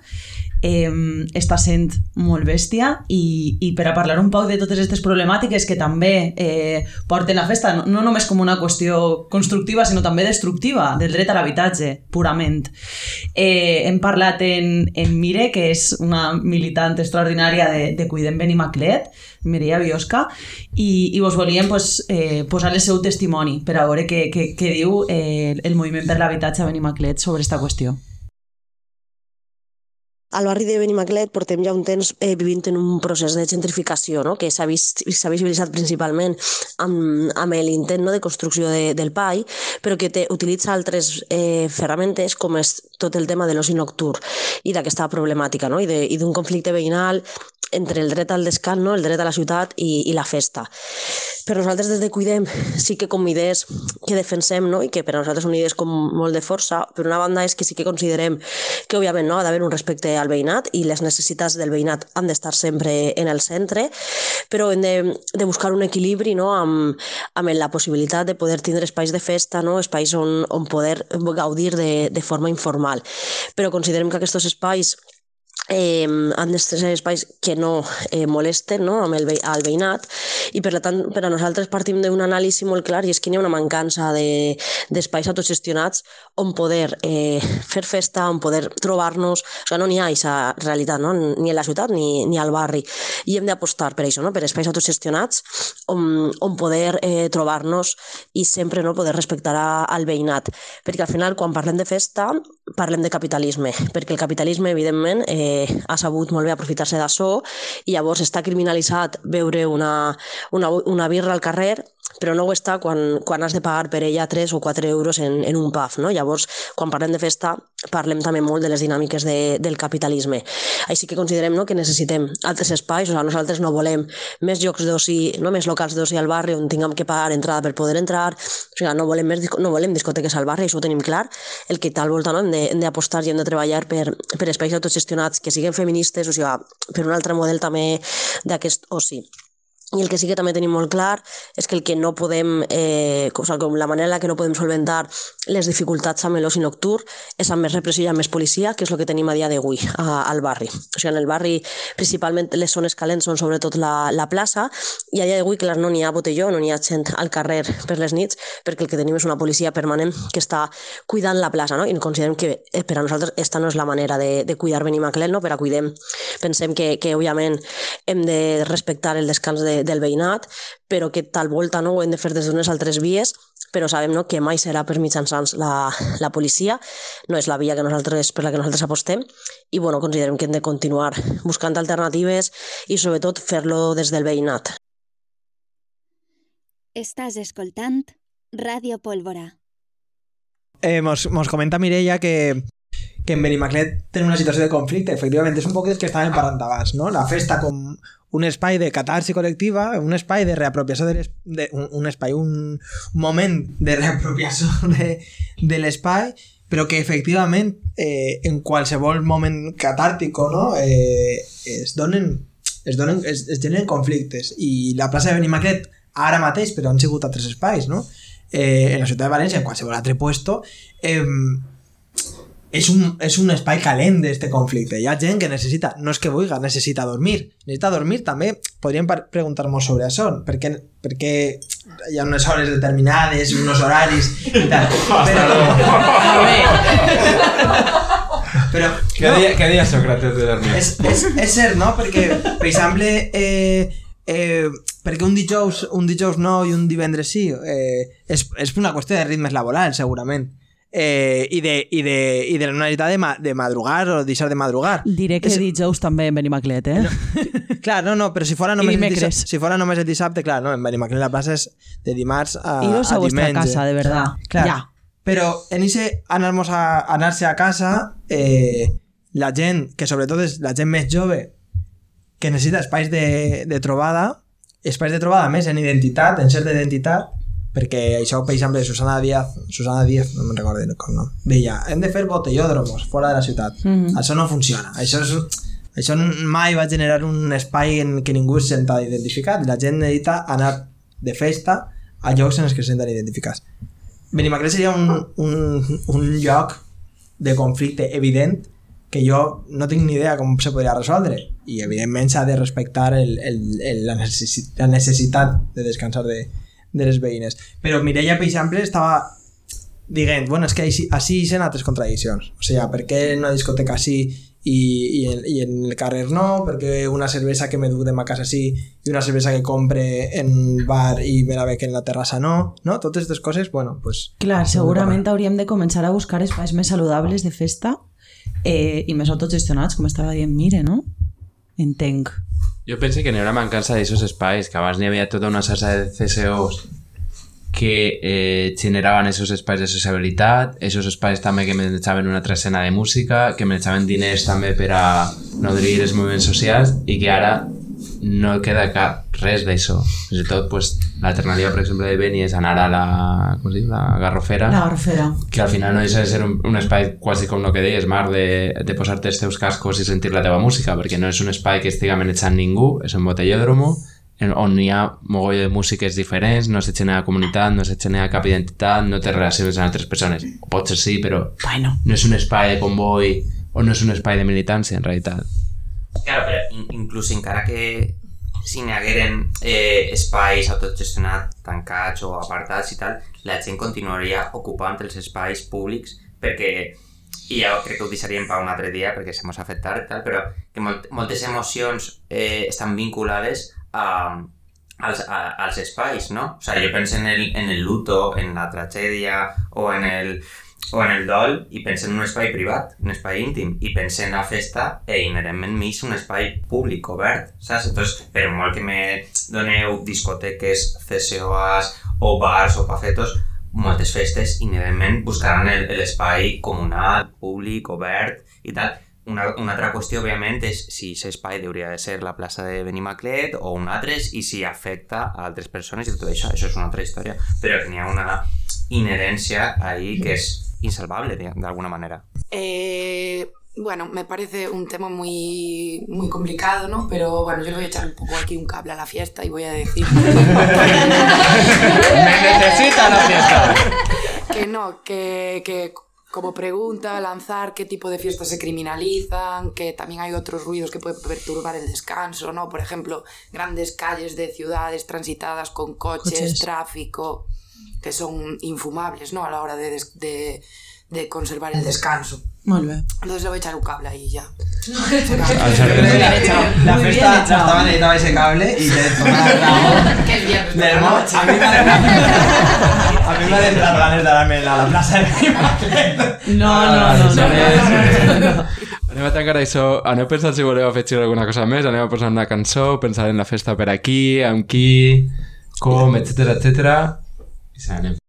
Speaker 6: eh, està sent molt bèstia i, i per a parlar un poc de totes aquestes problemàtiques que també eh, porten la festa, no, no només com una qüestió constructiva, sinó també destructiva del dret a l'habitatge, purament. Eh, hem parlat en, en Mire, que és una militant extraordinària de, de Cuidem Benimaclet, Mireia Biosca, i, i vos volíem pues, eh, posar el seu testimoni per a veure què, què, què diu eh, el moviment per l'habitatge a Benimaclet sobre aquesta qüestió.
Speaker 15: Al barri de Benimaclet portem ja un temps eh, vivint en un procés de gentrificació no? que s'ha visibilitzat principalment amb, amb l'intent no? de construcció de, del PAI, però que té, utilitza altres eh, ferramentes com és tot el tema de l'oci nocturn i d'aquesta problemàtica no? i d'un conflicte veïnal entre el dret al descans, no? el dret a la ciutat i, i la festa. Per nosaltres des de Cuidem sí que com idees que defensem no? i que per a nosaltres són idees com molt de força, per una banda és que sí que considerem que òbviament no, ha d'haver un respecte al veïnat i les necessitats del veïnat han d'estar sempre en el centre, però hem de, de buscar un equilibri no? amb, amb la possibilitat de poder tindre espais de festa, no? espais on, on poder gaudir de, de forma informal. Però considerem que aquests espais eh, han de ser espais que no eh, molesten no? amb el, ve el veïnat i per tant per a nosaltres partim d'un anàlisi molt clar i és que hi ha una mancança d'espais de, autogestionats on poder eh, fer festa, on poder trobar-nos, o sigui, no n'hi ha aquesta realitat, no? ni a la ciutat ni, ni al barri i hem d'apostar per això, no? per espais autogestionats on, on poder eh, trobar-nos i sempre no poder respectar al veïnat perquè al final quan parlem de festa parlem de capitalisme, perquè el capitalisme evidentment eh, ha sabut molt bé aprofitar-se d'això i llavors està criminalitzat veure una, una, una birra al carrer però no ho està quan, quan has de pagar per ella 3 o 4 euros en, en un pub. No? Llavors, quan parlem de festa, parlem també molt de les dinàmiques de, del capitalisme. Així que considerem no, que necessitem altres espais, o sigui, nosaltres no volem més llocs d'oci, no més locals d'oci al barri on tinguem que pagar entrada per poder entrar, o sigui, no volem, més, no volem discoteques al barri, això ho tenim clar, el que tal volta no, hem d'apostar i hem de treballar per, per espais autogestionats que siguin feministes, o sigui, per un altre model també d'aquest oci. I el que sí que també tenim molt clar és que el que no podem, eh, o sigui, la manera en la que no podem solventar les dificultats amb l'oci nocturn és amb més repressió i amb més policia, que és el que tenim a dia d'avui al barri. O sigui, en el barri principalment les zones calents són sobretot la, la plaça i a dia d'avui, clar, no n'hi ha botelló, no n'hi ha gent al carrer per les nits perquè el que tenim és una policia permanent que està cuidant la plaça, no? I considerem que eh, per a nosaltres esta no és la manera de, de cuidar Benimaclet, no? Per a cuidem, pensem que, que òbviament hem de respectar el descans de, del veïnat, però que tal volta no ho hem de fer des d'unes altres vies, però sabem no, que mai serà per mitjançant la, la policia, no és la via que nosaltres, per la que nosaltres apostem, i bueno, considerem que hem de continuar buscant alternatives i sobretot fer-lo des del veïnat.
Speaker 1: Estàs escoltant Ràdio Pólvora.
Speaker 3: Eh, mos, mos comenta Mireia que, que en Benimaclet tenen una situació de conflicte. Efectivament, és un poc del que estàvem parlant abans, no? La festa com un espai de catarsi col·lectiva, un espai de reapropiació de, de un, espai, un, un moment de reapropiació de, de l'espai, però que efectivament eh, en qualsevol moment catàrtico no? eh, es donen es, donen, es, es generen conflictes i la plaça de Benimaclet ara mateix, però han sigut altres espais no? eh, en la ciutat de València, en qualsevol altre puesto eh, és un, és un espai calent d'este conflicte. Hi ha gent que necessita, no és que vulgui, necessita dormir. Necessita dormir també, podríem preguntar-nos sobre això, perquè, perquè hi ha unes hores determinades, uns horaris i tal. Però... Però...
Speaker 2: Què, no, dia, què dia Sòcrates de dormir?
Speaker 3: És, és, és cert, no? Perquè, per exemple, eh, eh, perquè un dijous, un dijous no i un divendres sí, eh, és, és una qüestió de ritmes laborals, segurament eh, i, de, i, de, i de la necessitat de, ma, de madrugar o deixar de madrugar.
Speaker 6: Diré que és... dijous també en Benimaclet, eh?
Speaker 3: No, clar, no, no, però si fora només, el dissabte, si fora només el dissabte, clar, no, en Benimaclet la plaça és de dimarts a,
Speaker 6: Iros a, a diumenge. casa, de verdad.
Speaker 3: Clar,
Speaker 6: ja.
Speaker 3: Però en ese anar-nos a, anar-se a casa, eh, la gent, que sobretot és la gent més jove, que necessita espais de, de trobada, espais de trobada més en identitat, en certa identitat, perquè això, per exemple, Susana Díaz, Susana Díaz, no me'n recordo com no, deia, hem de fer botellòdromos fora de la ciutat. Mm -hmm. Això no funciona. Això, és, això mai va generar un espai en què ningú es senta identificat. La gent necessita anar de festa a llocs en els que se senten identificats. Benimaclet seria un, un, un lloc de conflicte evident que jo no tinc ni idea com se podria resoldre i evidentment s'ha de respectar el, el, el, la, necessitat de descansar de, de les veïnes. Però Mireia, per exemple, estava dient, bueno, és que així, així hi ha altres contradiccions. O sigui, per què en una discoteca sí i, i, en, i en el carrer no? Perquè una cervesa que me duc de ma casa sí i una cervesa que compre en bar i me la bec en la terrassa no? no? Totes aquestes coses, bueno, pues...
Speaker 6: Clar, segurament hauríem de començar a buscar espais més saludables de festa eh, i més autogestionats, com estava dient Mire, no? Entenc.
Speaker 2: Jo penso que n'hi ha una mancança d'aquests espais, que abans n'hi havia tota una xarxa de CSOs que eh, generaven aquests de sociabilitat, aquests espais també que menjaven una altra escena de música, que menjaven diners també per a nodrir els moviments socials i que ara no queda cap res d'això. Fins i tot, pues, l'alternativa, per exemple, de Beni és anar a la, com diu, la Garrofera.
Speaker 6: La Garrofera.
Speaker 2: Que al final no deixa de ser un, un espai quasi com el que deies, Marc, de, de posar-te els teus cascos i sentir la teva música, perquè no és un espai que estigui manejant ningú, és un botellòdromo, on hi ha mogoll de músiques diferents, no se genera comunitat, no se genera cap identitat, no té relacions amb altres persones. Potser sí, però
Speaker 6: bueno.
Speaker 2: no és un espai de comboi o no és un espai de militància, en realitat.
Speaker 14: Claro, però inclús encara que si n'hi hagueren eh, espais autogestionats, tancats o apartats i tal, la gent continuaria ocupant els espais públics perquè i ja crec que ho deixaríem per un altre dia perquè se mos fet tard tal, però que molt, moltes emocions eh, estan vinculades a, als, a, als espais, no? O sigui, jo penso en el, en el luto, en la tragèdia o en el, o en el dol i pensen en un espai privat, un espai íntim, i pensen en la festa e inherentment mig un espai públic, obert, saps? Entonces, per molt que me doneu discoteques, CSOAs o bars o pafetos, moltes festes inherentment buscaran l'espai comunal, públic, obert i tal. Una, una altra qüestió, òbviament, és si aquest espai hauria de ser la plaça de Benimaclet o un altre i si afecta a altres persones i tot això. Això és una altra història. Però que n'hi ha una inherència ahí que és insalvable de, de alguna manera.
Speaker 9: Eh, bueno, me parece un tema muy, muy complicado, ¿no? Pero bueno, yo le voy a echar un poco aquí un cable a la fiesta y voy a decir... ¡Me
Speaker 2: necesita la fiesta!
Speaker 9: que no, que, que como pregunta, lanzar qué tipo de fiestas se criminalizan, que también hay otros ruidos que pueden perturbar el descanso, ¿no? Por ejemplo, grandes calles de ciudades transitadas con coches, coches. tráfico que son infumables ¿no? a la hora de, de, de conservar el descanso.
Speaker 6: Molt bé.
Speaker 9: Entonces le voy a echar un cable ahí ya.
Speaker 3: la fiesta estaba necesitaba ese cable y te tomaba
Speaker 9: Que es viernes.
Speaker 3: Del
Speaker 9: por la
Speaker 3: mo-
Speaker 9: noche.
Speaker 3: a mí me ha a mí me ha entrado ganas de darme a la plaça de
Speaker 6: No, no, no, no.
Speaker 2: Anem a tancar això. Aneu pensant si voleu afegir alguna cosa més. Anem a posar una cançó, pensar en la festa per aquí, amb qui, com, etc etc. I se n'anem.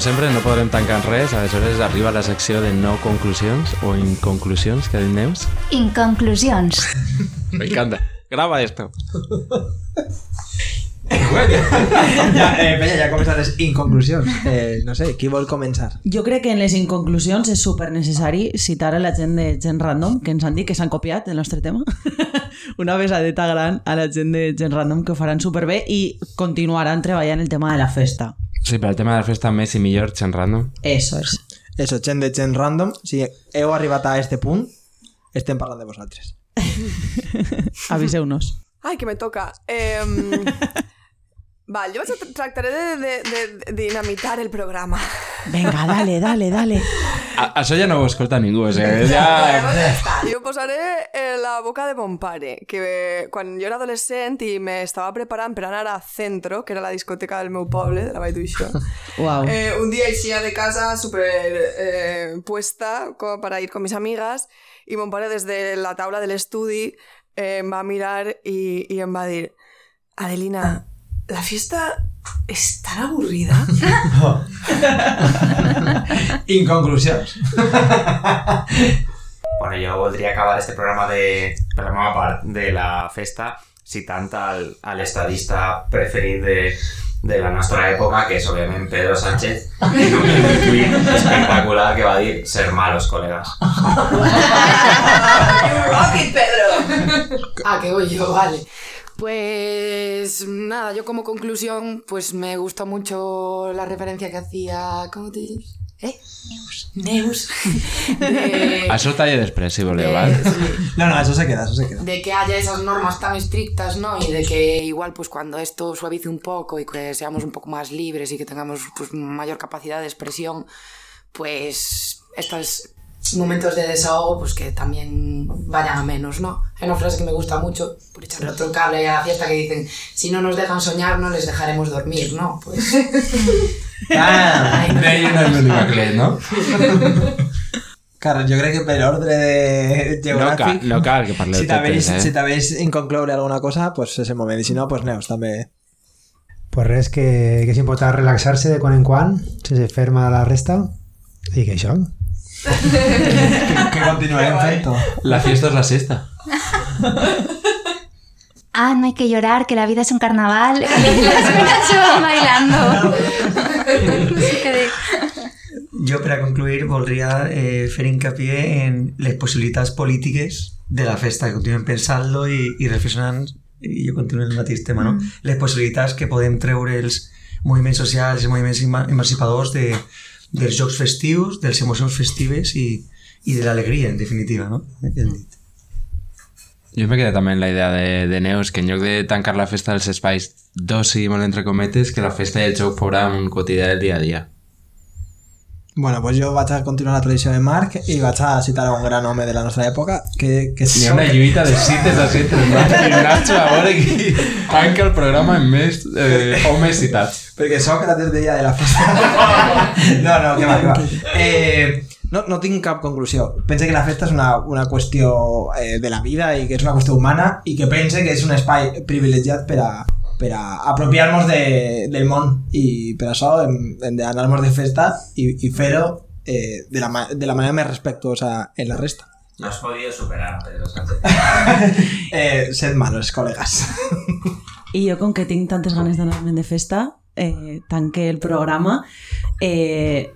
Speaker 2: Com sempre, no podrem tancar res, aleshores arriba la secció de no conclusions o inconclusions, que dit Neus.
Speaker 5: Inconclusions.
Speaker 2: Me encanta. Graba esto.
Speaker 3: ja, eh, Peña, ja començat les inconclusions. Eh, no sé, qui vol començar?
Speaker 6: Jo crec que en les inconclusions és super necessari citar a la gent de Gent Random, que ens han dit que s'han copiat el nostre tema. Una besadeta gran a la gent de Gent Random que ho faran superbé i continuaran treballant el tema de la festa.
Speaker 2: Sí, para el tema da festa Messi millor chen random.
Speaker 6: Eso, es.
Speaker 3: Eso, chen de chen random. Si eu arribata a este punt, estem parlant de vosaltres.
Speaker 6: Aviseu-nos.
Speaker 7: Ai, que me toca. Eh, val, jo vaig a tractaré de, de, de dinamitar el programa.
Speaker 6: Venga, dale, dale, dale.
Speaker 2: A, això ja no ho escolta ningú, sigui,
Speaker 7: Bueno,
Speaker 2: ja...
Speaker 7: Jo posaré en la boca de mon pare, que quan jo era adolescent i me estava preparant per anar a Centro, que era la discoteca del meu poble, de la Vall d'Uixó,
Speaker 6: Wow.
Speaker 7: eh, un día eixía de casa súper eh, puesta como para ir con mis amigas y mon pare desde la taula del estudi eh, em va mirar y, y em va dir Adelina, la fiesta és tan avorrida.
Speaker 3: Inconclusions.
Speaker 14: Bueno, jo voldria acabar este programa de, de la festa citant al, a l'estadista preferit de, de la nostra època, que és òbviament Pedro Sánchez, en un, en un tuit espectacular que va dir ser malos, colegas.
Speaker 9: Rocket, Pedro! ah, que voy yo, vale. Pues nada, yo como conclusión, pues me gustó mucho la referencia que hacía. ¿Cómo te dices? ¿Eh? Neus. Neus. De,
Speaker 2: Això ho talla després, si voleu,
Speaker 9: de-
Speaker 2: val?
Speaker 3: No, no, eso se queda, eso se queda.
Speaker 9: de que haya esas normas tan estrictas, ¿no? Y de que igual, pues cuando esto suavice un poco y que seamos un poco más libres y que tengamos pues mayor capacidad de expresión, pues estos momentos de desahogo, pues que también vayan a menos, ¿no? Hay una frase que me gusta mucho, por echarle otro cable a la fiesta, que dicen, si no nos dejan soñar, no les dejaremos dormir, ¿no? Pues...
Speaker 3: Ah,
Speaker 2: el Meli Maclet, no?
Speaker 3: Carles, jo crec que per ordre de
Speaker 2: No cal,
Speaker 3: geogràfic...
Speaker 2: no cal que parleu
Speaker 3: si
Speaker 2: totes, eh?
Speaker 3: si t'haveis inconcloure alguna cosa, pues és el moment. I si no, pues Neus, també.
Speaker 4: Pues res, que, que és important relaxar-se de quan en quan, sense fer mal a la resta, i que això,
Speaker 3: que, que continuarem fent-ho.
Speaker 2: La fiesta es la siesta.
Speaker 5: Ah, no hay que llorar, que la vida es un carnaval y las penas se van bailando.
Speaker 13: Jo, per a concluir, voldria eh, fer hincapié en les possibilitats polítiques de la festa, que continuem pensant-lo i, i reflexionant, i jo continuo en el mateix tema, no? Les possibilitats que podem treure els moviments socials, els moviments ema- emancipadors de, dels jocs festius, de les emocions festives i, i de l'alegria, en definitiva, no? Ja hem dit.
Speaker 2: Jo me quedé també en la idea de, de Neus, que en lloc de tancar la festa dels espais d'oci, molt entre cometes, que la festa i el joc fora un quotidià del dia a dia.
Speaker 3: Bueno, pues jo vaig a continuar la tradició de Marc i vaig a citar a un gran home de la nostra època que, que
Speaker 2: Hi ha una lluita de cites a cites, Marc i Nacho, a veure qui tanca el programa amb més eh, homes citats.
Speaker 3: Perquè Sòcrates deia de la festa... no, no, que va, que va. Eh, no, no tinc cap conclusió. Pense que la festa és una, una qüestió eh, de la vida i que és una qüestió humana i que pense que és un espai privilegiat per a, per a apropiar-nos de, del món i per això hem, hem d'anar-nos de festa i, i fer-ho eh, de, la, de la manera més respectuosa en la resta.
Speaker 14: No has podido superar, Pedro Sánchez.
Speaker 3: Eh, sed malos, col·legas.
Speaker 6: I jo, com que tinc tantes ganes d'anar-me'n de festa, eh, tanque el programa. Eh,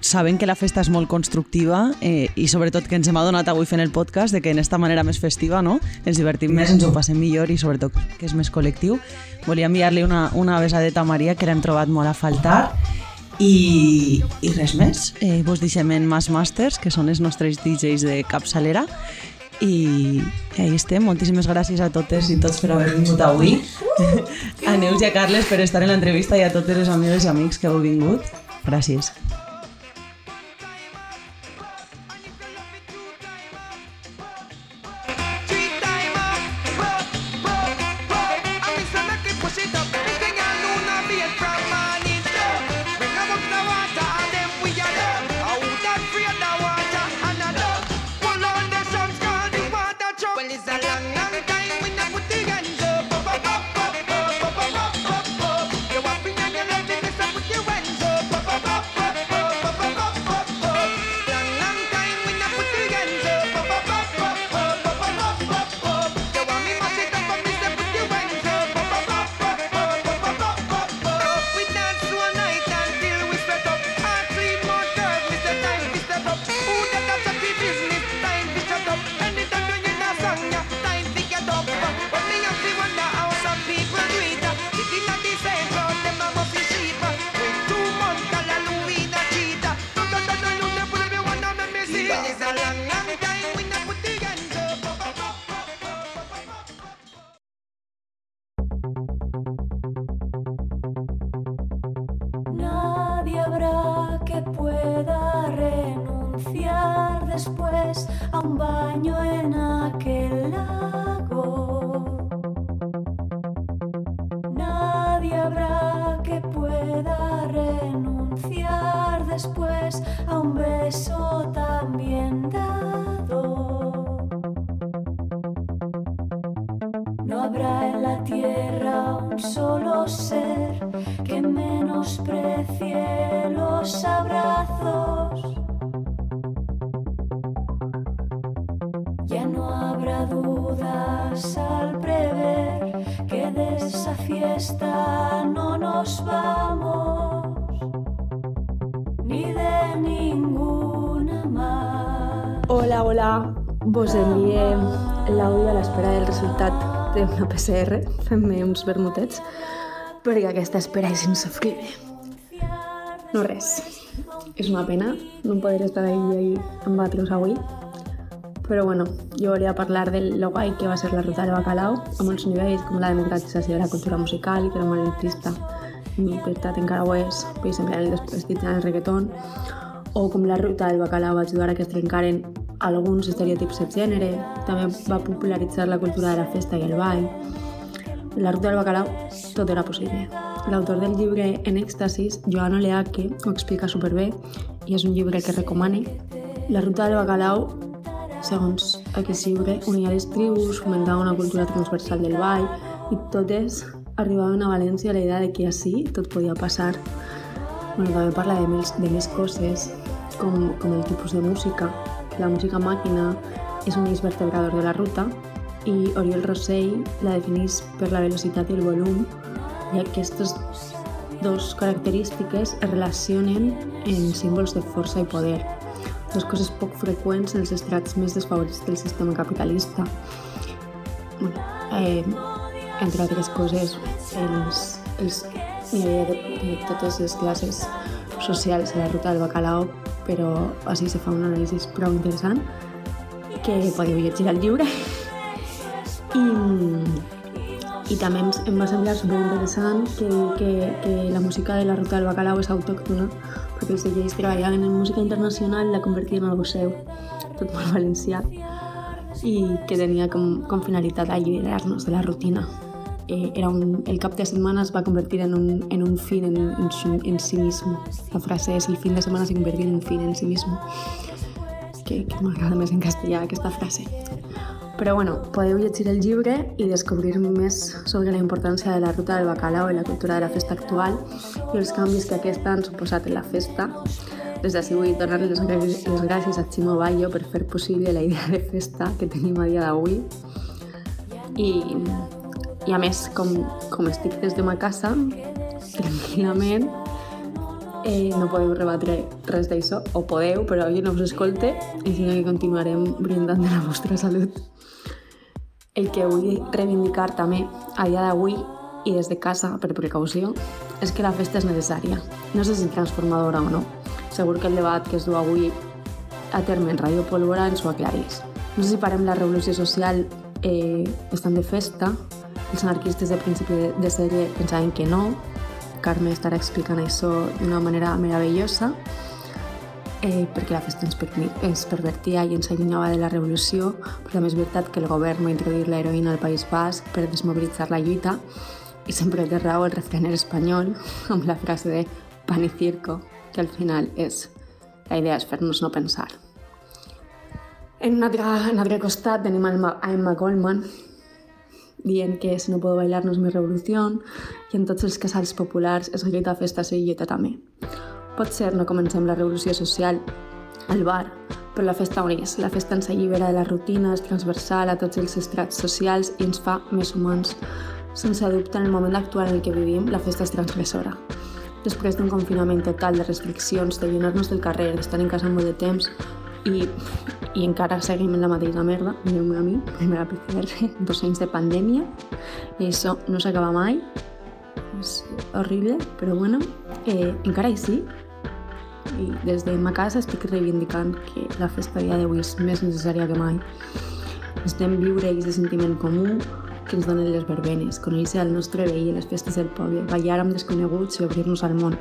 Speaker 6: saben que la festa és molt constructiva eh, i sobretot que ens hem adonat avui fent el podcast de que en esta manera més festiva no? ens divertim més, ens ho passem millor i sobretot que és més col·lectiu. Volia enviar-li una, una besadeta a Maria que l'hem trobat molt a faltar i, i res més. Eh, vos deixem en Mass Masters, que són els nostres DJs de capçalera i ahí estem. Moltíssimes gràcies a totes i tots per haver vingut avui. A Neus i a Carles per estar en l'entrevista i a totes les amigues i amics que heu vingut. Gràcies.
Speaker 16: Habrá en la tierra un solo ser que menosprecie los abrazos. Ya no habrá dudas al prever que de esa fiesta no nos vamos, ni de ninguna más.
Speaker 17: Hola, hola. Vos enviem l'àudio a l'espera del resultat d'una PCR. Fem-me uns vermutets perquè aquesta espera és insofrible. No res. És una pena no poder estar ahí, ahí amb vosaltres avui. Però bueno, jo volia parlar de lo guai que va ser la ruta del bacalao a molts nivells, com la democratització de la cultura musical, que era molt elitista, en veritat encara ho és, per exemple, el desprestigi del reggaeton, o com la ruta del bacalao va ajudar a que es trencaren alguns estereotips de gènere, també va popularitzar la cultura de la festa i el ball. La ruta del bacalao tot era possible. L'autor del llibre En èxtasis, Joan Oleaque, ho explica superbé i és un llibre que recomane. La ruta del bacalao segons aquest llibre, unia les tribus, fomentava una cultura transversal del ball i totes arribaven a València a la idea de que així tot podia passar. Bueno, també parla de més, de més coses, com, com el tipus de música, la música màquina és un eix vertebrador de la ruta i Oriol Rossell la definís per la velocitat i el volum i aquestes dos característiques es relacionen en símbols de força i poder dos coses poc freqüents en els estrats més desfavorits del sistema capitalista. Eh, entre altres coses, els, els, hi havia de, de totes les classes socials a la ruta del bacalao, però així se fa un anàlisi prou interessant que podeu llegir al llibre. I, i també em, em va semblar superinteressant que, que, que la música de la ruta del bacalao és autòctona perquè els DJs treballaven en música internacional i la convertien en algo seu, tot molt valencià, i que tenia com, com finalitat alliberar-nos de la rutina. Eh, era un, el cap de setmana es va convertir en un, en un fin en, en, en sí mismo. La frase és el fin de setmana se convertir en un fin en sí mismo. Que, que m'agrada més en castellà aquesta frase. Però bueno, podeu llegir el llibre i descobrir més sobre la importància de la ruta del bacalao i la cultura de la festa actual i els canvis que aquesta han suposat en la festa. Des d'ací vull donar les, les gràcies a Ximo Bayo per fer possible la idea de festa que tenim a dia d'avui. I, I a més, com, com estic des de ma casa, tranquil·lament, eh, no podeu rebatre res d'això, o podeu, però jo no us escolte, i sinó que continuarem brindant de la vostra salut. El que vull reivindicar també a dia d'avui i des de casa, per precaució, és que la festa és necessària. No sé si transformadora o no. Segur que el debat que es du avui a terme en Radio Pólvora ens ho aclarís. No sé si parem la revolució social eh, estan de festa, els anarquistes de principi de, sèrie pensaven que no, Carme estarà explicant això d'una manera meravellosa, eh, perquè la festa ens, ens pervertia i ens allunyava de la revolució, però també és veritat que el govern va introduir l'heroïna al País Basc per desmobilitzar la lluita i sempre té raó el refrener espanyol amb la frase de pan y circo, que al final és la idea és fer-nos no pensar. En un altre, en un altre costat tenim Emma Goldman, dient que si no puedo bailar no és mi revolució i en tots els casals populars és grita festa i lleta també. Pot ser no comencem la revolució social al bar, però la festa on és. La festa ens allibera de la rutina, és transversal a tots els estrats socials i ens fa més humans. Sense dubte, en el moment actual en el que vivim, la festa és transgressora. Després d'un confinament total de restriccions, de llenar-nos del carrer, d'estar en casa molt de temps i, i encara seguim en la mateixa merda, mireu-me a mi, primera PCR, dos anys de pandèmia, i això no s'acaba mai, és horrible, però bueno, eh, encara així i des de ma casa estic reivindicant que la festa dia d'avui és més necessària que mai. Necessitem viure aquest sentiment comú, que ens donen les verbenes, conèixer el nostre veí, les festes del poble, ballar amb desconeguts i obrir-nos al món.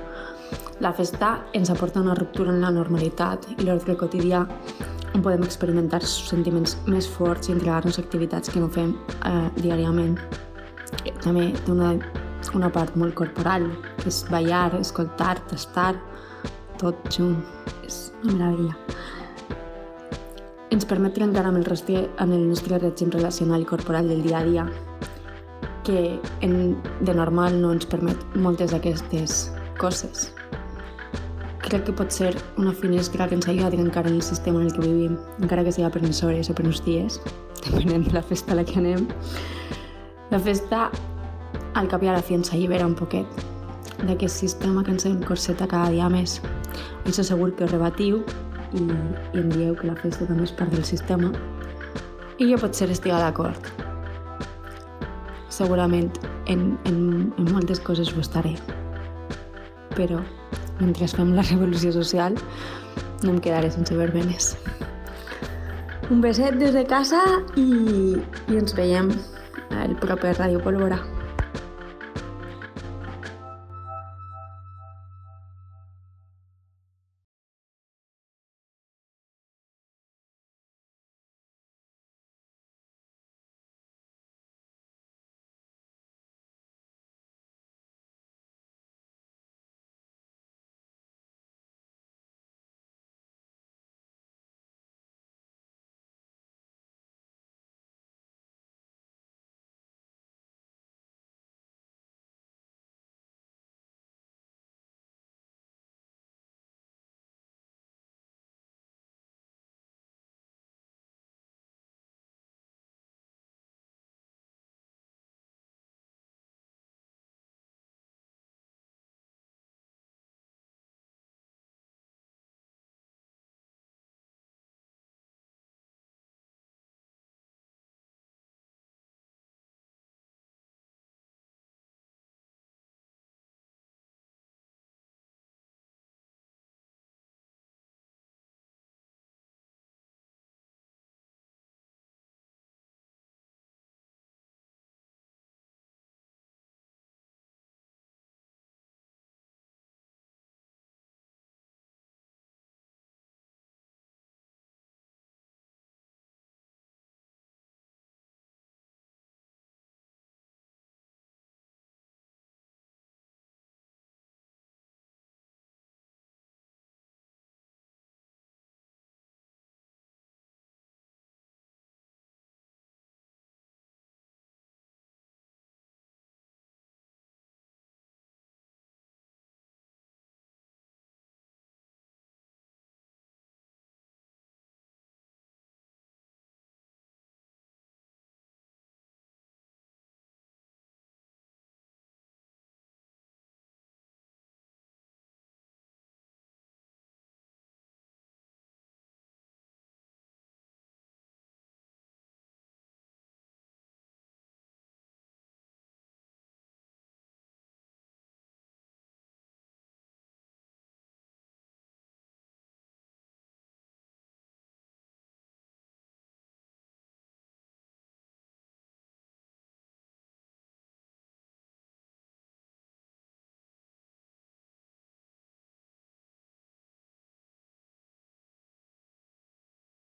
Speaker 17: La festa ens aporta una ruptura en la normalitat i l'ordre quotidià on podem experimentar sentiments més forts i entregar-nos activitats que no fem eh, diàriament. També té una, una part molt corporal, que és ballar, escoltar, tastar, tot junt. És una meravella. Ens permet trencar amb el, rostre, amb el nostre règim relacional i corporal del dia a dia, que en, de normal no ens permet moltes d'aquestes coses. Crec que pot ser una finestra que ens ajuda a trencar en el sistema en el que vivim, encara que sigui per unes hores o per uns dies, depenent de la festa a la que anem. La festa, al cap i a la fi, ens allibera un poquet d'aquest sistema que ens encorseta cada dia més. Això segur que ho rebatiu i, i em dieu que la festa també és part del sistema i jo potser estiga d'acord. Segurament en, en, en moltes coses ho estaré. Però mentre fem la revolució social no em quedaré sense verbenes. Un beset des de casa i, i ens veiem al proper Ràdio Pólvora.